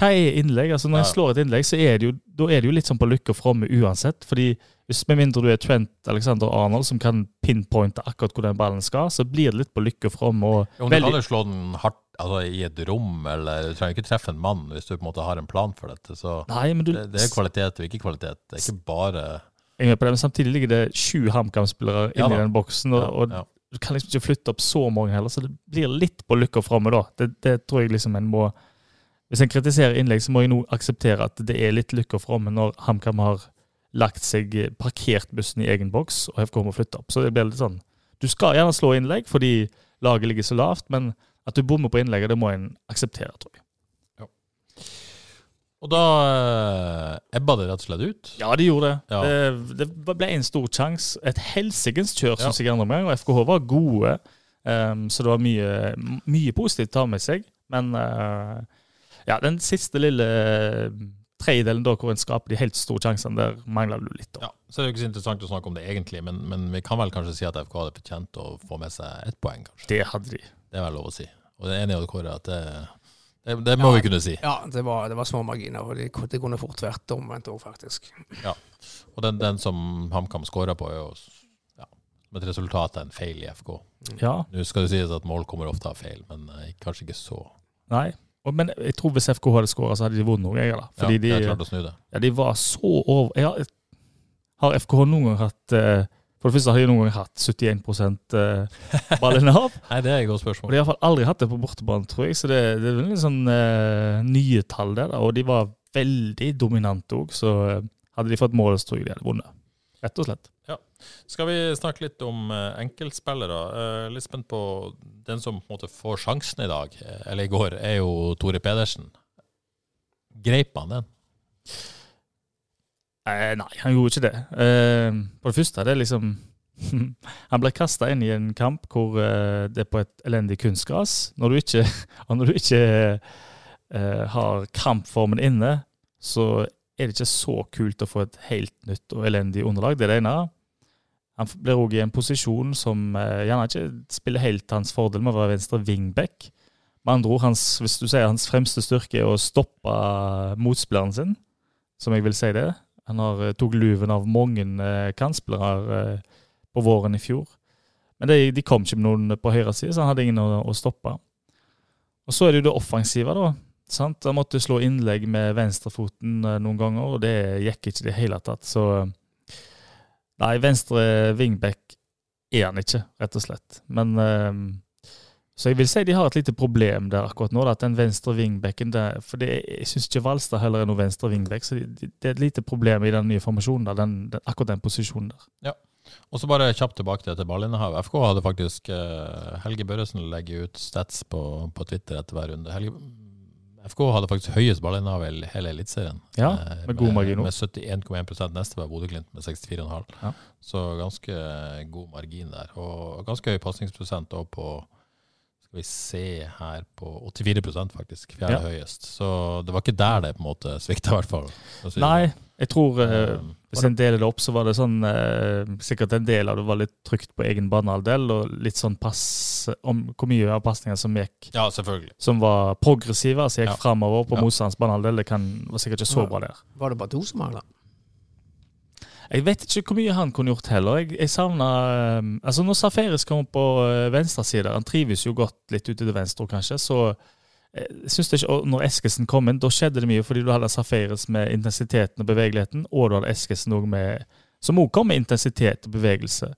Hva er innlegg? Altså Når jeg slår et innlegg, så er det jo, er det jo litt sånn på lykke og fromme uansett. fordi hvis Med mindre du er Trent Alexander Arnold som kan pinpointe akkurat hvor den ballen skal, så blir det litt på lykke og fromme. og Om du veldig- kan jo slå den hardt altså, i et rom, eller du trenger ikke treffe en mann hvis du på en måte har en plan for dette. Så Nei, men du, det, det er kvalitet og ikke kvalitet. Det er ikke bare jeg er med på det, men samtidig ligger det sju HamKam-spillere Ja inni den boksen. og, og ja, ja. Du kan liksom ikke flytte opp så mange heller, så det blir litt på lykke og framme da. Det, det tror jeg liksom en må Hvis en kritiserer innlegg, så må jeg nå akseptere at det er litt lykke og framme når HamKam har lagt seg parkert bussen i egen boks, og FK må flytte opp. Så det blir litt sånn Du skal gjerne slå innlegg fordi laget ligger så lavt, men at du bommer på innlegget, det må en akseptere, tror jeg. Og da eh, ebba det rett og slett ut. Ja, de gjorde det. Ja. Det, det ble en stor sjanse. Et helsikens kjør, syns jeg, andre omgang. Og FKH var gode, um, så det var mye, mye positivt å ta med seg. Men uh, ja, den siste lille tredjedelen da, hvor en skaper de helt store sjansene, der mangler du litt. Da. Ja, så er jo ikke så interessant å snakke om det egentlig, men, men vi kan vel kanskje si at FK hadde fortjent å få med seg ett poeng, kanskje. Det hadde de. Det er vel lov å si. Og det er enig i Kåre at det, det, det må vi kunne si. Ja, det var, det var små marginer, og det, de kunne fort vært omvendt òg, faktisk. Og den, den som HamKam skåra på, er jo ja, et resultat av en feil i FK. Ja, Nå skal det sies at mål kommer ofte av feil, men eh, kanskje ikke så. nei. Og, men jeg tror hvis FK hadde skåra, så hadde de vunnet noen jeg. da. Fordi ja, de de, klart å snu det. ja, de var så over ja, har, har FKH noen gang hatt eh, For det første har de noen gang hatt 71% eh, ballinnehav. [LAUGHS] Nei, det er et godt Og spørsmål. de har iallfall aldri hatt det på bortebane, tror jeg. Så det, det er litt sånn uh, nye tall der. Og de var veldig dominante òg, så eh, hadde de fått mål, så tror jeg de hadde vunnet. Rett og slett. Ja. Skal vi snakke litt om enkeltspillere? Litt spent på den som på en måte får sjansen i dag, eller i går, er jo Tore Pedersen. Greip han den? Eh, nei, han gjorde ikke det. Eh, på det første, det er liksom [LAUGHS] Han ble kasta inn i en kamp hvor eh, det er på et elendig kunstgras. Når du ikke, [LAUGHS] og når du ikke eh, har kampformen inne, så er det ikke så kult å få et helt nytt og elendig underlag. Det er det ene. Han blir òg i en posisjon som eh, gjerne ikke spiller helt hans fordel med å være venstre wingback. Med andre ord, hans, hvis du sier hans fremste styrke er å stoppe motspilleren sin, som jeg vil si det. Han har eh, tok luven av mange eh, kantspillere eh, på våren i fjor. Men de, de kom ikke med noen på høyre side, så han hadde ingen å, å stoppe. Og så er det jo det offensive, da. Sant? Han måtte slå innlegg med venstrefoten noen ganger, og det gikk ikke i det hele tatt. Så Nei, venstre wingback er han ikke, rett og slett. Men Så jeg vil si de har et lite problem der akkurat nå. at den venstre vingbekken der, For det, jeg syns ikke Valstad heller er noen venstre vingbekk, så det, det er et lite problem i den nye formasjonen, der, den, den, akkurat den posisjonen der. Ja. Og så bare kjapt tilbake til ballinnehav. ballinnehavet. FK hadde faktisk uh, Helge Børresen legger ut stats på, på Twitter etter hver runde. Helge, FK hadde faktisk høyest ballinnehav i hele Eliteserien. Ja, med, med god margin Med 71,1 neste var Bodø-Glimt med 64,5. Ja. Så ganske god margin der. Og ganske høy pasningsprosent på skal vi se her på 84% faktisk. Fjerde ja. høyest. Så det var ikke der det på en måte svikta, i hvert fall. Nei, jeg tror uh, hvis en deler det opp, så var det sånn uh, Sikkert en del av det var litt trygt på egen banehalvdel, og litt sånn pass om hvor mye av pasninga som gikk Ja, selvfølgelig. Som var progressive, altså gikk ja. framover på ja. motstanderens banehalvdel. Det kan, var sikkert ikke så bra der. Var det bare to som mangla? Jeg vet ikke hvor mye han kunne gjort heller. Jeg, jeg savna um, altså Når Safaris kommer på uh, venstre side, han trives jo godt litt ute til venstre, kanskje, så jeg eh, synes det ikke, når Eskesen kom inn, da skjedde det mye fordi du hadde Safaris med intensiteten og bevegeligheten, og du hadde Eskesen også med, som også kom med intensitet og bevegelse.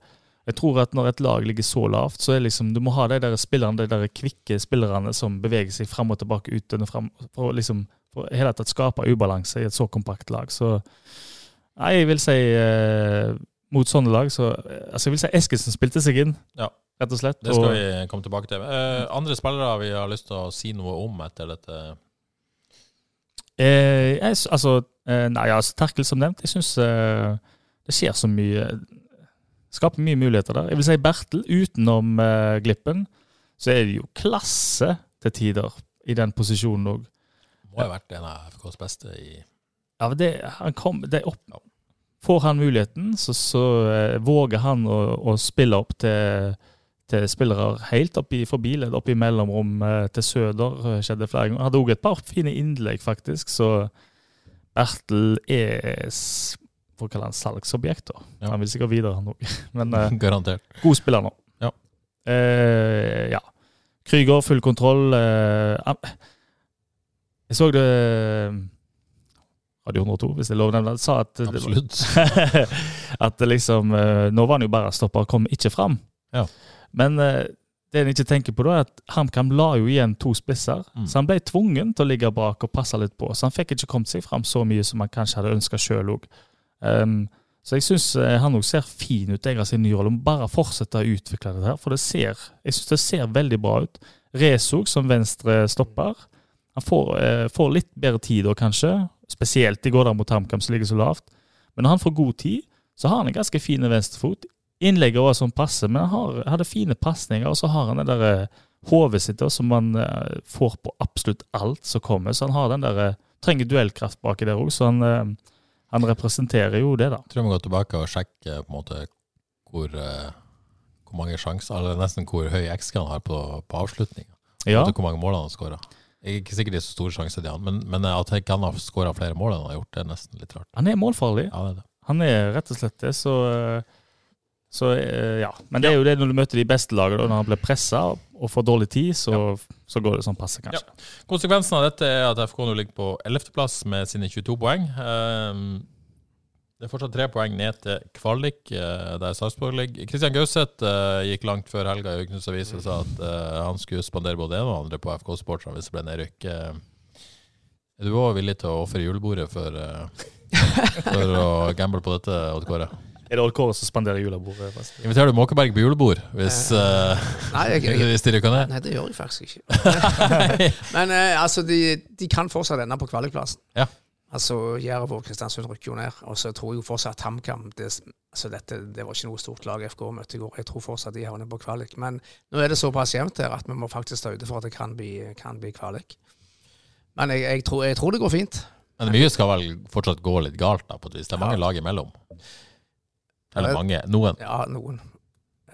Jeg tror at når et lag ligger så lavt, så er liksom, du må ha de der spillerne, de der kvikke spillerne som beveger seg fram og tilbake ut og fram, for å liksom, for hele tatt skape ubalanse i et så kompakt lag. Så Nei, jeg vil si eh, mot sånne lag så Altså, jeg vil si Eskilsen spilte seg inn, ja. rett og slett. Det skal og, vi komme tilbake til. Eh, andre spillere vi har lyst til å si noe om etter dette? Eh, jeg, altså, eh, nei, altså, Terkel som nevnt. Jeg syns eh, det skjer så mye Skaper mye muligheter der. Jeg vil si Bertel, utenom eh, glippen, så er det jo klasse til tider i den posisjonen òg. Må ha vært en av FKs beste i ja, det, han kom, det opp, Får han muligheten, så, så uh, våger han å, å, spille opp til, til spillere helt oppi, forbi ledd, opp i mellomrom uh, til Søder. Uh, skjedde flere ganger. Hadde òg et par fine innlegg, faktisk. Så Bertel er for å kalle han salgsobjekt. da. Ja. Han vil sikkert videre, han òg. [LAUGHS] Men [LAUGHS] Garantert. god spiller nå. Ja. ja. Krüger, full kontroll. jeg så det Radio 102, hvis det er lov å nevne, sa at Absolutt. [LAUGHS] at liksom eh, Nå var han jo bare stopper, kom ikke fram. Ja. Men eh, det en ikke tenker på da, er at HamKam la jo igjen to spisser, mm. så han ble tvungen til å ligge bak og passe litt på. Så han fikk ikke kommet seg fram så mye som han kanskje hadde ønska sjøl òg. Um, så jeg syns eh, han òg ser fin ut Eger sin nye rolle. Bare fortsette å utvikle det her, for det ser, jeg synes det ser veldig bra ut. Resog som venstre stopper. Han får, eh, får litt bedre tid da, kanskje. Spesielt i går der mot HamKam, som ligger så lavt. Men når han får god tid, så har han en ganske fin venstrefot. Innlegget var sånn passe, men han har, hadde fine pasninger. Og så har han det der eh, hodet sitt som man uh, får på absolutt alt som kommer. Så han har den der, uh, trenger duellkraft baki der òg, så han, han, representerer jo det, da. Jeg tror jeg må gå tilbake og sjekke på en måte hvor, hvor mange sjanser, eller nesten hvor høy XG han har på, på avslutninga. Ja. Hvor mange mål han har skåra. Jeg er ikke sikkert det er så stor sjanse til han, men, men at han har skåra flere mål enn han har gjort, det er nesten litt rart. Han er målfarlig. Ja, det er det. Han er rett og slett det, så, så ja. Men det er jo det når du møter de beste lagene, når han blir pressa og får dårlig tid, så, ja. så går det sånn passe, kanskje. Ja. Konsekvensen av dette er at FK nå ligger på 11.-plass med sine 22 poeng. Um, det er fortsatt tre poeng ned til kvalik, eh, der Sarpsborg ligger. Kristian Gauseth uh, gikk langt før helga i Ukens Avis og sa at uh, han skulle spandere både en og andre på FK-sporterne hvis det ble nedrykk. Uh, er du òg villig til å ofre julebordet for, for å gamble på dette, Odd Kåre? Er det Odd Kåre som spanderer julebordet? Inviterer du Måkeberg på julebord, hvis, nei, jeg, jeg, hvis de rykker ned? Nei, det gjør jeg faktisk ikke. [LAUGHS] Men altså, de, de, kan fortsatt ende på kvalikplassen. Ja. Altså, Jerv og Kristiansund rykker jo ned. Og så tror jeg jo fortsatt at HamKam det, altså dette, det var ikke noe stort lag FK møtte i går. Jeg tror fortsatt de havner på kvalik. Men nå er det såpass jevnt her at vi må faktisk ta ute for at det kan bli, kan bli kvalik. Men jeg, jeg, tror, jeg, tror, det går fint. Men mye skal vel fortsatt gå litt galt, da, på et vis? Det er mange ja. lag imellom? Eller mange? Noen? Ja, noen.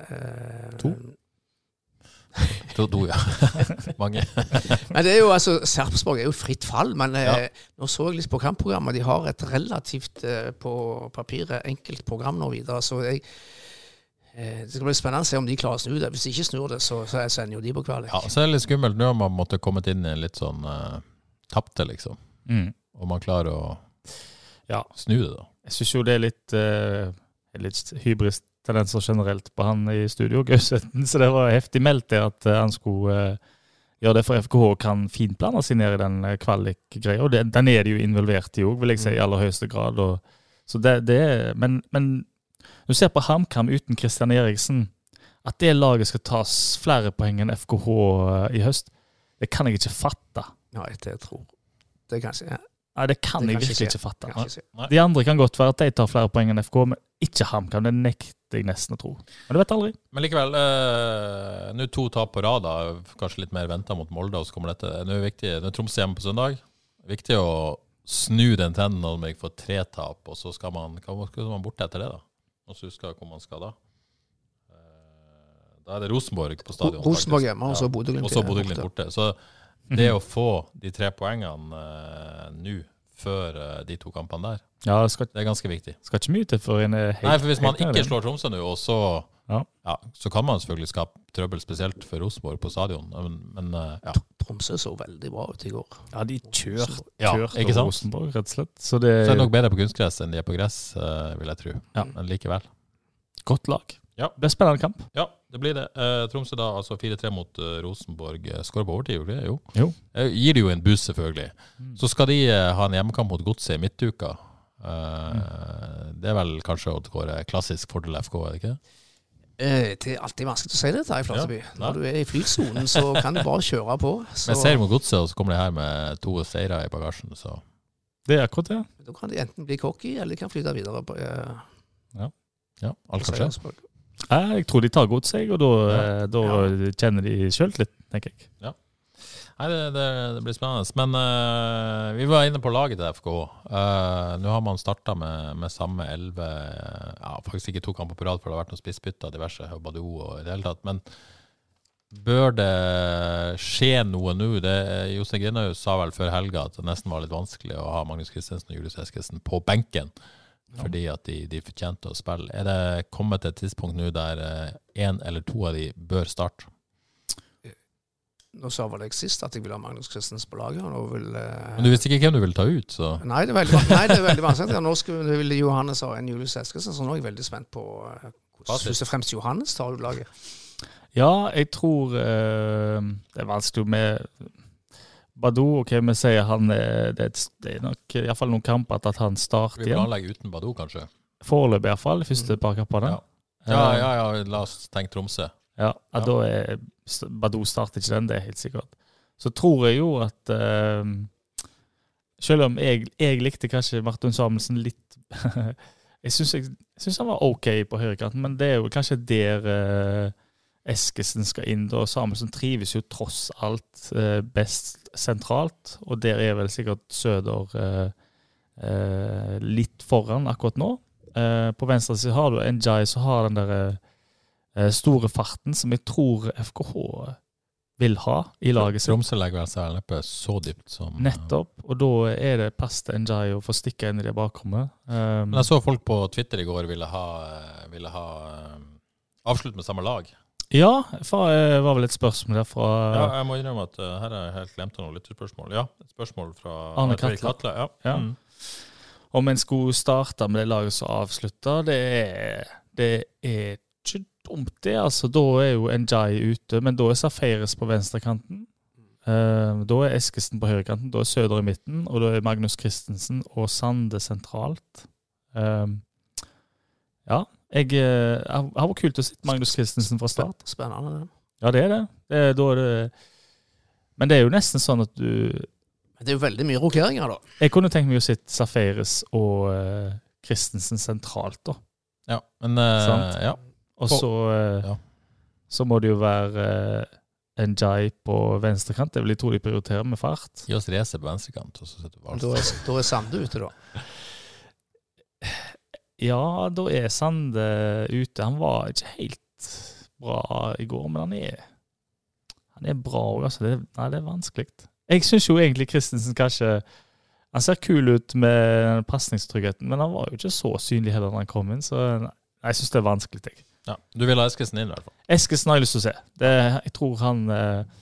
Eh, to? [LAUGHS] To, to ja. [LAUGHS] Mange. [LAUGHS] Men det er jo altså, Sarpsborg er jo fritt fall, men eh, nå så jeg litt på kampprogrammet. De har et relativt eh, på papiret enkelt program nå videre. Så jeg, eh, det skal bli spennende å se om de klarer å snu det. Hvis de ikke snur det, så, så sender jo de på kvalik. Ja, så er det litt skummelt nå har man måtte kommet inn i en litt sånn uh, tapte, liksom. Mm. Og man klarer å Ja. snu det, da. Jeg syns jo det er litt, uh, litt hybris-tendenser generelt på han i studio, Gausethten. [LAUGHS] Så det var heftig meldt det at eh, han skulle eh, gjøre det for FKH kan finplane seg ned i den uh, kvalik-greia. Og det, den er de jo involvert i òg, vil jeg si, i aller høyeste grad. Og, så det, det er, men, men du ser på HamKam uten Christian Eriksen, at det laget skal tas flere poeng enn FKH eh, i høst, det kan jeg ikke fatte. Nei, det tror Det kan jeg ikke. Nei, det kan Det jeg kan virkelig ikke ikke fatte. Ikke. De andre kan godt være at de tar flere poeng enn FK, men ikke HamKam. Det nekter jeg nesten å tro. Men du vet aldri. Men likevel, eh, nå to tap på rad, da. kanskje litt mer venta mot Molde. og så kommer dette. Nå er det viktig, nå er Tromsø hjemme på søndag. Viktig å snu den trenden når man får tre tap, og så skal man, skal man borte etter det, da? Og så husker jeg hvor man skal da. Eh, Da er det Rosenborg på stadion. Rosenborg hjemme, og så Bodø-Glimt borte. Bodø-Glimt borte. Så det å få de tre poengene eh, nå, før eh, de to kampene der, Ja, det skal, det er ganske viktig. skal ikke mye til for en er helt Nei, for hvis man ikke slår Tromsø nå, og så Ja. ja, så kan man selvfølgelig skape trøbbel, spesielt for Rosenborg på stadion. Men, men eh, ja. Tromsø så veldig bra ut i går. Ja, de kjørte Ja, ikke sant? Rosenborg, rett og slett. Så det Så er er det nok bedre på kunstgress enn de er på gress, eh, vil jeg tro. Ja. Men likevel. godt lag. Ja. Det er spennende kamp. Ja, det blir det. Eh, Tromsø da altså 4-3 mot eh, Rosenborg. Eh, Skårer på overtid, gjorde de det? Jo. Jo. Eh, gir det jo en buss, selvfølgelig. Mm. Så skal de eh, ha en hjemmekamp mot Godset i midtuka. Eh. Det er vel kanskje å kåre klassisk fordel FK, er det ikke? Eh, det er alltid vanskelig å si det, i Flateby. Ja, Når du er i flysonen, så kan du bare kjøre på. Så Men seier mot Godset, og så kommer de her med to seire i bagasjen, så Det er akkurat det. da kan de enten bli cocky, eller de kan flyte videre på, eh, ja, alt kan skje. Jeg tror de tar godset, og da, Ja. da kjenner de sjøltillit, tenker jeg. Nei, det, det, det blir spennende. Men uh, vi var inne på laget til FK. Uh, Nå har man starta med, med samme elleve ja, Faktisk ikke to kamper på rad, for det har vært noen spissbytter, diverse Badou og i det hele tatt. Men bør det skje noe nå? Det- Jostein Grinhaug sa vel før helga at det nesten var litt vanskelig å ha Magnus Christensen og Julius Eskesen på benken. Fordi at de, de fortjente å spille. Er det kommet til et tidspunkt nå der én eller to av de bør starte? Nå sa vel jeg sist at jeg ville ha Magnus Christensen på laget. og vil, eh, Men du visste ikke hvem du ville ta ut, så Nei, det er veldig, nei, det er veldig vanskelig. Nå skulle, ville Johannes ha en Julius Eskesen, så nå er jeg veldig spent på eh, hvordan først og fremst Johannes tar ut laget. Ja, jeg tror eh, Det er vanskelig med Badou, ok, vi sier han er, det, er et- det er nok iallfall noen kamper at han starter vi planlegger uten Badou, kanskje? Foreløpig iallfall, de første par kampene. Ja. Ja, ja, ja, la oss tenke Tromsø. Ja, ja, da er Badou starter ikke den, det er helt sikkert. Så tror jeg jo at uh, Selv om jeg, jeg likte kanskje Martin Samuelsen litt [LAUGHS] Jeg syns han var OK på høyrekanten, men det er jo kanskje der uh, Eskesen skal inn. da. Samuelsen trives jo tross alt uh, best sentralt, og der er vel sikkert Søder litt foran akkurat nå. På venstre side har du Njay så har den der eh, store farten som jeg tror FKH vil ha i laget sitt. Tromsø legger seg neppe så dypt som Nettopp. Og da er det pass til Njay å få stikke inn i det bakrommet. Um, Men jeg så folk på Twitter i går ville ha, eh, ville ha eh, avslutt med samme lag. ja, for, eh, var vel et spørsmål der fra Ja, jeg må innrømme at uh, her har jeg helt glemt noen lytterspørsmål. Ja, et spørsmål fra Arne Katle. Katla. Ja. Ja. Mm. om en skulle starte med det laget som avslutter. Det er, det er dumt, det. altså. Da er jo Njay ute, men da er Safaris på venstrekanten. Uh, da er Eskesen på høyrekanten, da er Søder i midten, og da er Magnus Christensen og Sande sentralt. Uh, ja, jeg eh, har vært kult å se Magnus Christensen fra start. Spennende. det. Ja, det er det. det, er, da er det men det er jo nesten sånn at du det er jo veldig mye rokeringer, da. Jeg kunne tenkt meg å sitte Safaris og uh, Christensen sentralt, da. ja, men uh, ja. Og så, eh, ja. så må det jo være en Jai på venstrekant. Det vil jeg tro de prioriterer med fart. Gi oss race på venstrekant, og så setter vi Men Da er, da er Sande ute, da. [LAUGHS] Ja, da er Sande ute. Han var ikke helt bra i går, men han er Han er bra òg, altså. Det, nei, det er vanskelig. Jeg syns jo egentlig Christensen kanskje Han ser kul ut med pasningstryggheten, men han var jo ikke så synlig heller da han kom inn, så nei, jeg syns det er vanskelig. Jeg. Ja, Du vil ha Eskesen inn, i hvert fall? Eskesen har jeg lyst til å se. Det, jeg tror han eh,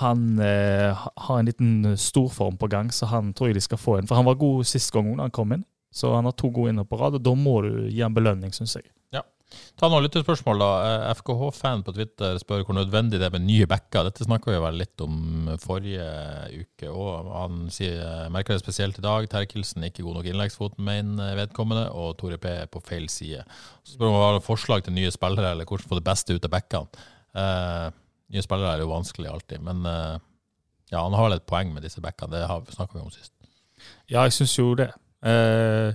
han eh, har en liten storform på gang, så han tror jeg de skal få inn. For han var god sist gang han kom inn, så han har to gode inner på rad. og Da må du gi en belønning, syns jeg. Ta noen lyttespørsmål, da. Eh, FKH-fan på Twitter spør hvor nødvendig det er med nye backer. Dette snakka vi vel litt om forrige uke òg. Han sier, eh, merker det spesielt i dag. Terkelsen er ikke god nok innleggsfot, mener vedkommende, og Tore P er på feil side. Så spør han om har forslag til nye spillere, eller hvordan få det beste ut av backene. Uh, nye spillere er jo vanskelig alltid, men uh, ja, han har vel et poeng med disse backene. Det snakka vi om sist. Ja, jeg syns jo det. Uh,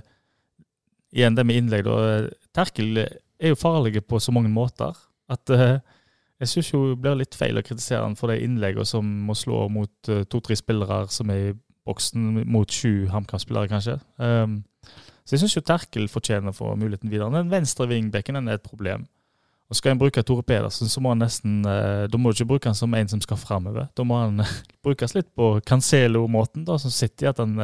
igjen det med innlegg, da. Terkel er jo farlige på så mange måter at uh, jeg syns jo det blir litt feil å kritisere han for de innleggene som må slå mot uh, to-tre spillere som er i boksen, mot sju HamKam-spillere, kanskje. Um, så jeg syns jo Terkel fortjener få muligheten videre. Den venstre vingbekken er et problem. Og Skal en bruke Tore Pedersen, så må han nesten uh, Da må du ikke bruke han som en som skal framover. Da må han [LAUGHS] brukes litt på Cancelo-måten, da, som sitter i at han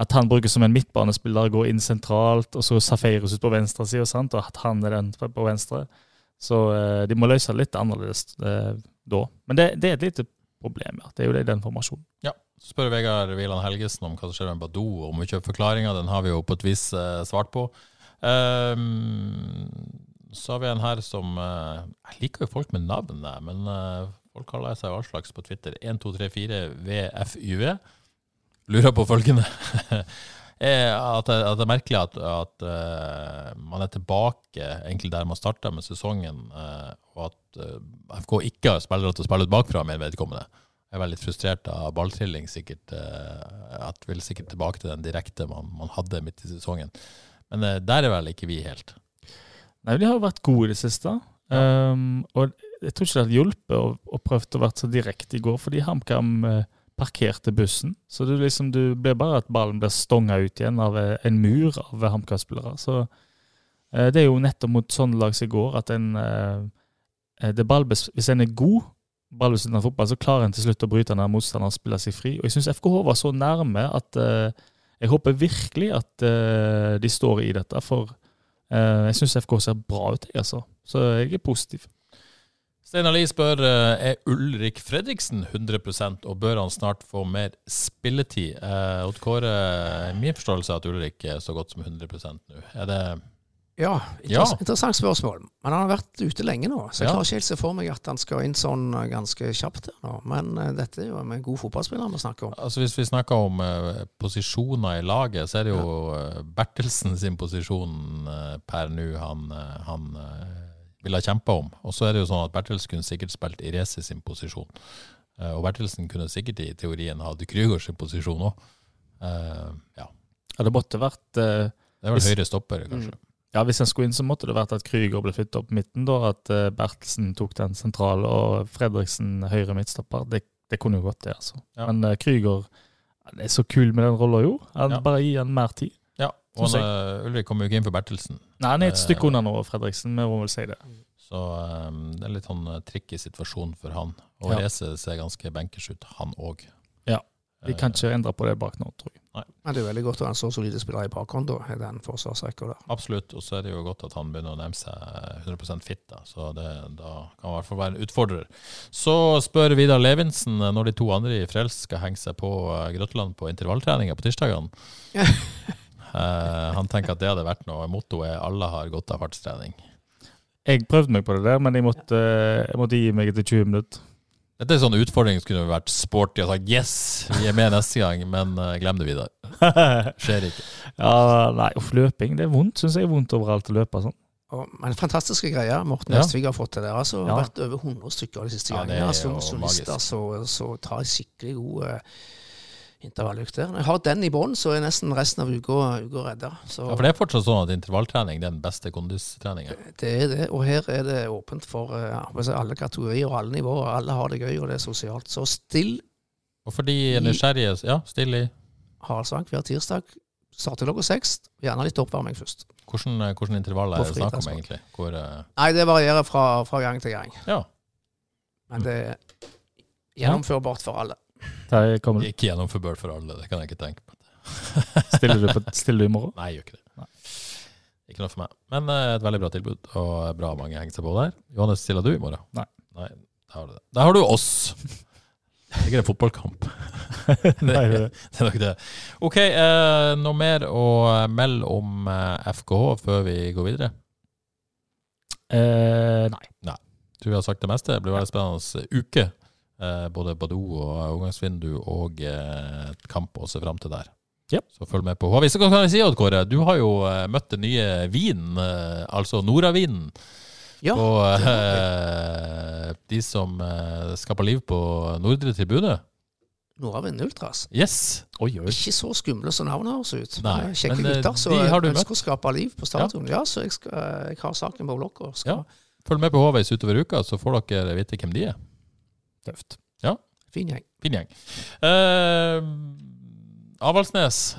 at han brukes som en midtbanespiller, går inn sentralt, og så Safairus ut på venstre side, og at han er den på venstre. Så eh, de må løse det litt annerledes eh, da. Men det, det, er et lite problem, ja. Det er jo det, i den formasjonen. Ja. Så spør Vegard Wieland Helgesen om hva som skjer med Badou, og mye forklaringer. Den har vi jo på et vis eh, svart på. Um, så har vi en her som uh, Jeg liker jo folk med navn, men uh, folk kaller seg all slags på Twitter. 1234 VFUV lurer på følgende [LAUGHS] at, det, at det er merkelig at, at uh, man er tilbake egentlig der man starta med sesongen, uh, og at uh, FK ikke har spillere til å spille ut bakfra med vedkommende. Jeg er veldig frustrert av balltrilling, sikkert. at vil sikkert tilbake til den direkte man, man hadde midt i sesongen. Men der er vel ikke vi helt. Nei, de har jo vært gode i det siste. Um, og jeg tror ikke det har hjulpet å, å prøve å være så direkte i går, fordi HamKam uh, parkerte bussen. Så du, liksom, du blir bare at ballen blir stonga ut igjen av eh, en mur av HamKam-spillere. Så eh, det er jo nettopp mot sånne lag som i går at en eh, det Hvis en er god ballbesittende fotball, så klarer en til slutt å bryte når motstanderen spiller seg fri. Og jeg syns FKH var så nærme at jeg håper virkelig at de står i dette. For jeg syns FK ser bra ut, jeg, altså. Så jeg er positiv. Steinar Lie spør eh, er Ulrik Fredriksen 100% og bør han snart få mer spilletid. Eh, Odd Kåre, min forståelse er at Ulrik er så godt som 100% nå. Er det ja, interess ja, interessant spørsmål. Men han har vært ute lenge nå, så jeg ja. klarer ikke helt se for meg at han skal inn sånn eh, ganske kjapt nå. Men uh, dette er jo en god fotballspiller vi snakker om. Altså Hvis vi snakker om uh, posisjoner i laget, så er det jo uh, Bertelsen sin posisjon per nå han, han ville ha kjempa om. Og så er det jo sånn at Bertelsen kunne sikkert spilt i Reze sin posisjon. Uh, og Bertelsen kunne sikkert i teorien hatt Krygård sin posisjon òg. Uh, eh, ja. ja. Det måtte vært uh, Det er vel høyre stopper, kanskje. Mm. Ja, Hvis en skulle inn, så måtte det vært at Krüger ble flyttet opp midten. da, At Bertelsen tok den sentrale og Fredriksen høyre midtstopper. Det, det kunne jo gått, det. altså. Ja. Men Krüger det er så kul med den rolla, jo. Han, ja. Bare gi han mer tid. Og han, uh, Ulrik kommer jo ikke inn for Bertelsen. Nei, han er et uh, stykke unna nå, Fredriksen. Vi må vel si det. Så um, det er litt sånn tricky situasjon for han. Og ja. Reze ser ganske bankers ut, han òg. Ja. Vi kan ikke endre på det bak nå, tror jeg. Nei. Men det er veldig godt å ha en så solid spiller i bakhånd, da, i den forsvarsrekka der. Absolutt, og så er det jo godt at han begynner å nærme seg 100 fit, da. Så det, da kan han i hvert fall være en utfordrer. Så spør Vidar Levinsen når de to andre i Frels skal henge seg på Grøtland på intervalltreninga på tirsdagene. [LAUGHS] Uh, han tenker at det hadde vært noe. Mottoet er 'alle har godt av fartstrening'. Jeg prøvde meg på det der, men jeg måtte, jeg måtte gi meg etter 20 minutter. Dette er en sånn utfordring som kunne vært sporty og sagt 'yes, vi er med neste gang', men uh, glem det videre. [LAUGHS] Skjer ikke. Ja, nei, uff, løping det er vondt. Syns jeg er vondt overalt å løpe sånn. Men fantastiske greier Morten ja. Østvik har fått til der. Altså, ja. Vært over 100 stykker de siste ja, gangene. Som solister så, så tar skikkelig gode uh, intervalløkter. Når jeg har den i bånn, så er nesten resten av uka, uka redda. Så, ja, For det er fortsatt sånn at intervalltrening er den beste kondistreninga? Det er det, og her er det åpent for ja, alle kategorier og alle nivåer. Alle har det gøy, og det er sosialt. Så still Og for de nysgjerrige, ja, still i Haraldsvang hver tirsdag. Starter klokka seks. Gjerne litt oppvarming først. Hvordan, eh, hvordan intervall er det snakk om, egentlig? Hvor, uh... Nei, Det varierer fra, fra, gang til gang. Ja. Men det, er Gjennomførbart for alle. Ikke gjennomførbart for alle, det kan jeg ikke tenke på. [LAUGHS] Stiller du, på, stiller du i morgen? Nei, jeg gjør ikke det. Ikke noe for meg. Men uh, et veldig bra tilbud, og bra mange henger seg på der. Johannes, stiller du i morgen? Nei. Nei, Der har du det. Der har du oss! Det er ikke en fotballkamp. [LAUGHS] Nei, det, Det er nok det. OK, uh, noe mer å melde om uh, FKH før vi går videre? Nei. nei. Tror vi har sagt det meste. Det blir veldig spennende uke. Eh, både Badou og overgangsvindu og eh, kamp å se fram til der. Yep. Så følg med på HV. Så kan jeg si, Odd Kåre, du har jo eh, møtt den nye vinen, altså Noravinen. Ja, på eh, de som skaper liv på Nordre tribune. Nordavind Ultras. Yes! Oi, oi. Ikke så skumle som navnet høres ut. Nei, Kjekke gutter som ønsker møtt. å skape liv på stadion. Ja, så jeg, skal, jeg har saken på blokka. Ja. Følg med på Håveis utover uka, så får dere vite hvem de er. Tøft. Ja. Fin gjeng. Fin gjeng. Eh, Avaldsnes.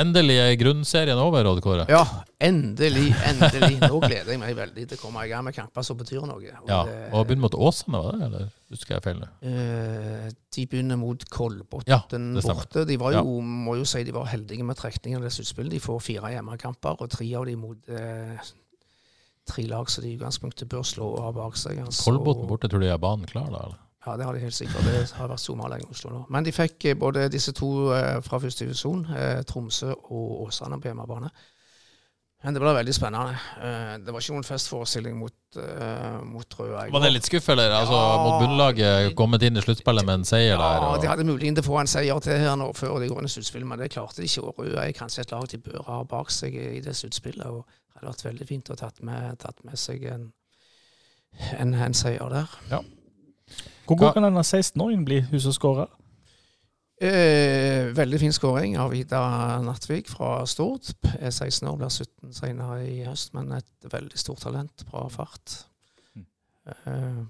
Endelig er grunnserien over, Odd Kåre. Ja, endelig, endelig. Nå gleder jeg meg veldig til å komme i gang med kamper som betyr noe. Og Ja, det- og begynner mot Åsane, var det? Eller husker jeg feil? Eh, de begynner mot Kolbotn Ja, borte. De var Ja. jo, må jo si de var heldige med trekningen av det sluttspillet. De får fire hjemmekamper, og tre av dem mot eh, tre lag som de i utgangspunktet bør slå av bak seg. altså. Kolbotn borte, tror du de har banen klar da? eller? Ja, det har de helt sikkert. Det har vært sommerlenge i Oslo nå. Men de fikk eh, både disse to eh, fra første divisjon, eh, Tromsø og Åsane på hjemmebane. Men det ble veldig spennende. Det var ikke noen festforestilling mot, mot Røa. Var det litt skuff, eller? Altså, Ja. mot bunnlaget, kommet inn i sluttspillet med en seier der? Ja, Og... de hadde muligheten til å få en seier til her nå før de går inn i sluttspillet, men det klarte de ikke. Og Røa er kanskje et lag de bør ha bak seg i det sluttspillet. og Det hadde vært veldig fint å tatt med, tatt med seg en, en, en seier der. Hvor god kan denne 16-åringen bli, hun som skårer? Eh, veldig fin skåring av Ida Nattvik fra Stord. Er 16 år, blir 17 senere i høst, men et veldig stort talent. Bra fart. Mm. Eh,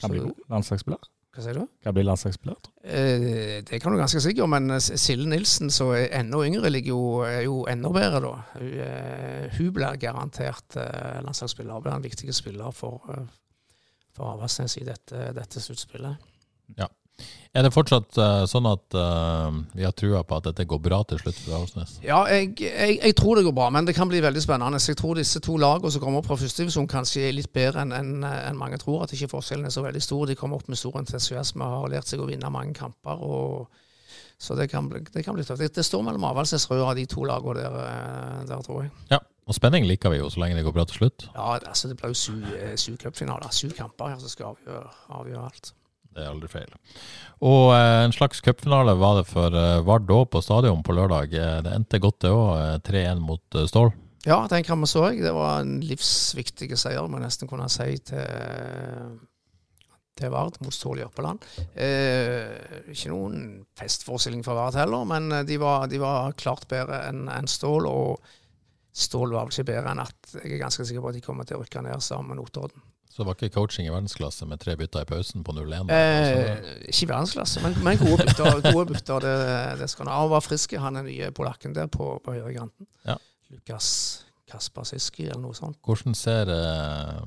Kan bli god landslagsspiller. Hva sier du? Kan bli landslagsspiller. Eh, det kan du ganske sikkert, men Sille Silje Nilsen, som er enda yngre, ligger jo, er jo enda bedre da. Hun, eh, hun blir garantert eh, landslagsspiller. Blir en viktig spiller for, for Avaldsnes i dette, dette sluttspillet. Er det fortsatt uh, sånn at uh, vi har trua på at dette går bra til slutt for Avaldsnes? Ja, jeg, jeg, jeg tror det går bra, men det kan bli veldig spennende. Jeg tror disse to lagene som kommer opp fra førstedivisjon, kanskje er litt bedre enn en, en mange tror. At ikke forskjellen er så veldig stor. De kommer opp med stor entusiasme og har lært seg å vinne mange kamper. Og, så det kan, bli, det kan bli tøft. Det, det står mellom Avaldsnes og Røa, de to lagene der, eh, der, tror jeg. Ja, og spenning liker vi jo så lenge det går bra til slutt. Ja, altså det blir jo sju syv cupfinaler. sju kamper her som skal avgjøre, avgjøre alt. Det er aldri feil. Og eh, en slags cupfinale var det for eh, Vard òg på stadion på lørdag. Eh, det endte godt, det òg. 3-1 mot eh, Stål. Ja, den kampen så jeg. Det var en livsviktig seier, må jeg nesten kunne si, til, til Vard mot Stål Jørpeland. Eh, ikke noen festforestilling for Vard heller, men eh, de var, de var klart bedre enn enn Stål. Og Stål var vel ikke bedre enn at jeg er ganske sikker på at de kommer til å rykke ned sammen med Notodden. Så var ikke coaching i verdensklasse med tre bytter i pausen på 0-1. Eh, ikke i verdensklasse, men, men gode bytter. Gode bytter det, det skal han ha. Han var frisk, han er nye polakken der på, på høyrekanten. Ja. Lukas Kaspersiski eller noe sånt. Hvordan ser eh,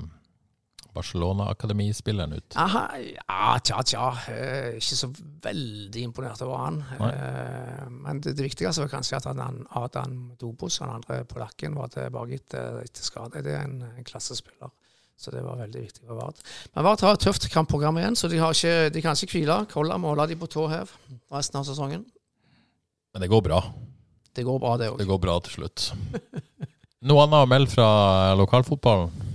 Barcelona-akademispilleren ut? Aha, ja, tja, tja. Eh, ikke så veldig imponert over han. Eh, men det, det viktigste var kanskje at han, Adam Dobos, den andre polakken, var tilbake etter, etter skade. Det er en, en klassespiller. Så det var veldig viktig for Vard. Men Vard har et tøft kampprogram igjen, så de, har ikke, de kan ikke hvile. Kolla må holde de på tå hev resten av sesongen. Men det går bra. Det går bra, det òg. Det går bra til slutt. Noe annet å melde fra lokalfotballen?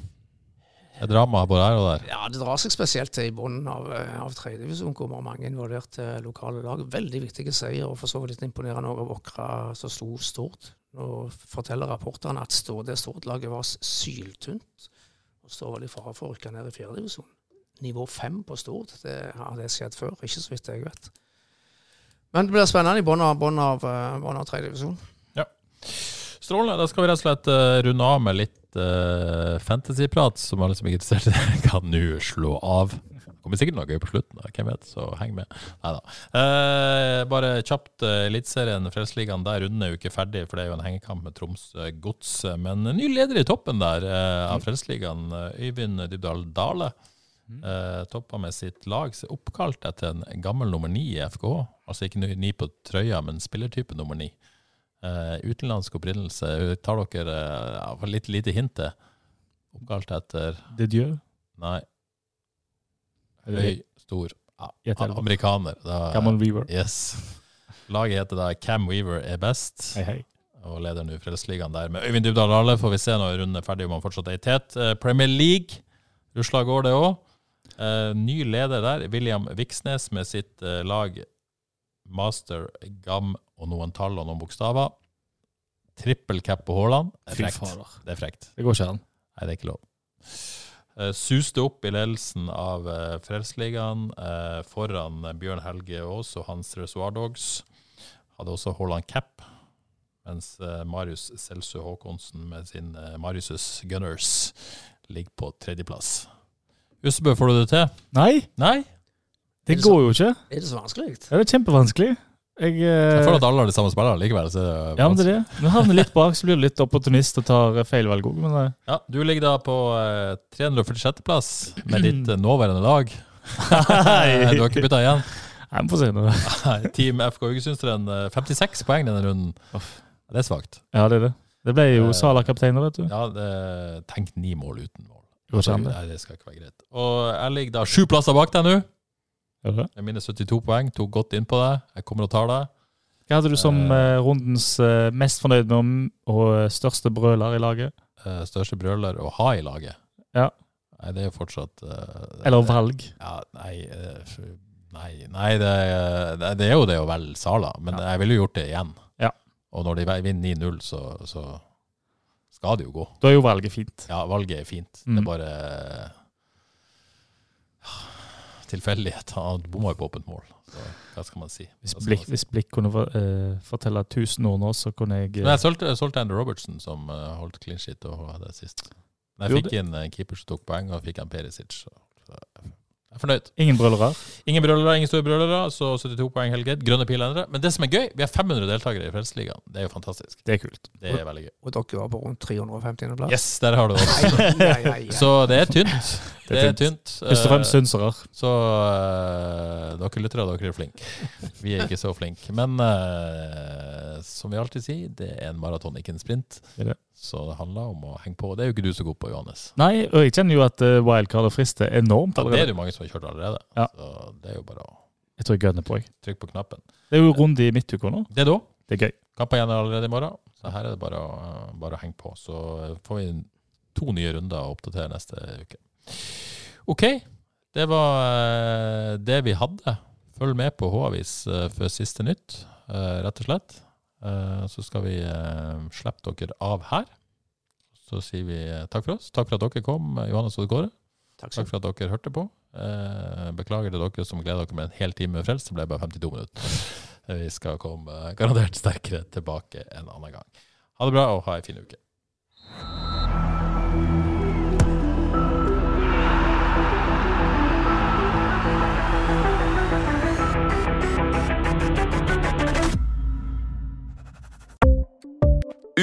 Et drama både her og der. Ja, det drar seg spesielt til i bunnen av, eh, av tredjedivisjon, hvor vi har mange involverte lokale lag. Veldig viktige seier, og for så vidt imponerende over Åkra som sto stort. Nå forteller rapportene at Stord- det Stord-laget var syltynt, og står vel i fare for å rykke ned i fjerdedivisjon. Nivå fem på Stord, det har det skjedd før, ikke så vidt jeg vet. Men det blir spennende i bunnen av, av, eh, av tredjedivisjon. Strålende. Da skal vi rett og slett eh, runde av med litt uh, fantasyprat, som alle som er interessert i det, [LAUGHS] kan nå slå av. Det kommer sikkert noe gøy på slutten, da. hvem vet, så heng med. Neida. Uh, bare kjapt, uh, Eliteserien, Frelsesligaen, der er jo ikke ferdig, for det er jo en hengekamp med Tromsø Gods. Men en ny leder i toppen der uh, av Frelsesligaen, eh, Øyvind Dybdahl Dale, Uh, toppa med sitt lag er oppkalt etter en gammel nummer ni i FKH. Altså ikke ny ni på trøya, men spillertype nummer ni. Eh, utenlandsk opprinnelse. Tar dere uh, litt lite hint til? Oppkalt etter Det Dieu. Nei, høy, stor ja, amerikaner. Da, Cameron Weaver. Yes. Laget heter da Cam Weaver er best. Hei, hei. og leder nå Frelsesligaen der med Øyvind Dybdahl Dale. Får vi se når runden er ferdig om han fortsatt er i tet. Eh, Premier League rusla går det òg. ny leder der, William Viksnes med sitt eh, lag Master, Gam og noen tall og noen bokstaver. Trippel cap på Haaland. Det er frekt. Det er frekt. Det går ikke an. Nei, det er ikke lov. Eh, suste opp i ledelsen av uh, Frelsesligaen eh, foran Bjørn Helge Aas og hans Reservoir Dogs. Hadde også Haaland cap, mens Marius Selsø Håkonsen med sin Marius' Gunners ligger på tredjeplass. Usbø, får du det til? Nei, Nei? det det går jo ikke. Er det så vanskelig? Det er kjempevanskelig. Jeg, Jeg eh, føler at alle har de samme spillerne likevel. Så er det ja, men det er det. Når du havner litt bak, så blir du litt opportunist og tar eh, feil valg òg. Eh, Ja, du ligger da på eh, 346.-plass med ditt eh, nåværende lag. Du har ikke bytta igjen? Nei, vi får se nå. Team FK Haugesundstrøm, eh, 56 poeng denne runden. Det er svakt. Ja, det er det. Det ble jo Eh, Sala kaptein vet du. Ja, det, tenk ni mål uten mål. Nei, det skal ikke være greit. Og jeg ligger da sju plasser bak deg nå. Det? Med mine 72 poeng. Tok godt inn på det. Jeg kommer og tar det. Hva hadde du som Eh. eh, rundens eh, mest fornøyd med og eh, største brøler i laget? Eh, Største brøler å ha i laget. Ja. Nei, det er jo fortsatt eh, Eller valg? Ja, nei, eh, nei, nei det, det, det er jo det å velge Sala, men jeg ville jo gjort det igjen. Ja. Og når de vinner 9-0, så, så skal det jo gå. Da er jo valget fint. Ja, valget er fint. Det Mm. er bare tilfeldighet. Han bomma jo på åpent mål. Så hva skal man si? Hvis Blikk, si? hvis Blikk kunne for- uh, fortelle 1000 ord nå, så kunne jeg Men jeg solgte, solgte Andrew Robertson, som uh, holdt clean shit og hadde sist. Men jeg fikk inn en keeper som tok poeng, og fikk en Perisic. Så, så fornøyd. Ingen brølere. Ingen brølere, ingen store brølere, så 72 poeng helt greit. Grønne piler endrer. Men det som er gøy, vi har 500 deltakere i Frelsesligaen. Det er jo fantastisk. Det er kult. Det er veldig gøy. Og dere var på rundt 350. plass? Yes, der har du det ai. Så det er tynt. Det er tynt. Først og fremst Eh, synsere. Så uh, dere lyttere, dere er flinke. Vi er ikke så flinke. Men uh, som vi alltid sier, det er en maraton, ikke en sprint. Det er det. Så det handler om å henge på. Det er jo ikke du så god på, Johannes. Nei, og jeg kjenner jo at uh, wildcard frister enormt Ja, det er det jo mange som har kjørt allerede. Ja. Så det er jo bare å Jeg tror jeg gønner på, jeg. trykke på knappen. Det er jo runde i midtuka nå. Det er da. Det er gøy. Kamper igjen allerede i morgen, så her er det bare å, bare å henge på. Så får vi to nye runder å oppdatere neste uke. OK, det var eh, det vi hadde. Følg med på H-avis før for siste nytt, eh, rett og slett. Eh, Så skal vi eh, slippe dere av her. Så sier vi eh, takk for oss. Takk for at dere kom, Johannes og Kåre. Takk Takk for at dere hørte på. Beklager til dere som gleder dere med en hel time Frelst. Det ble bare 52 minutter. [LAUGHS] Vi skal komme garantert sterkere tilbake en annen gang. Ha det bra og ha ei fin uke.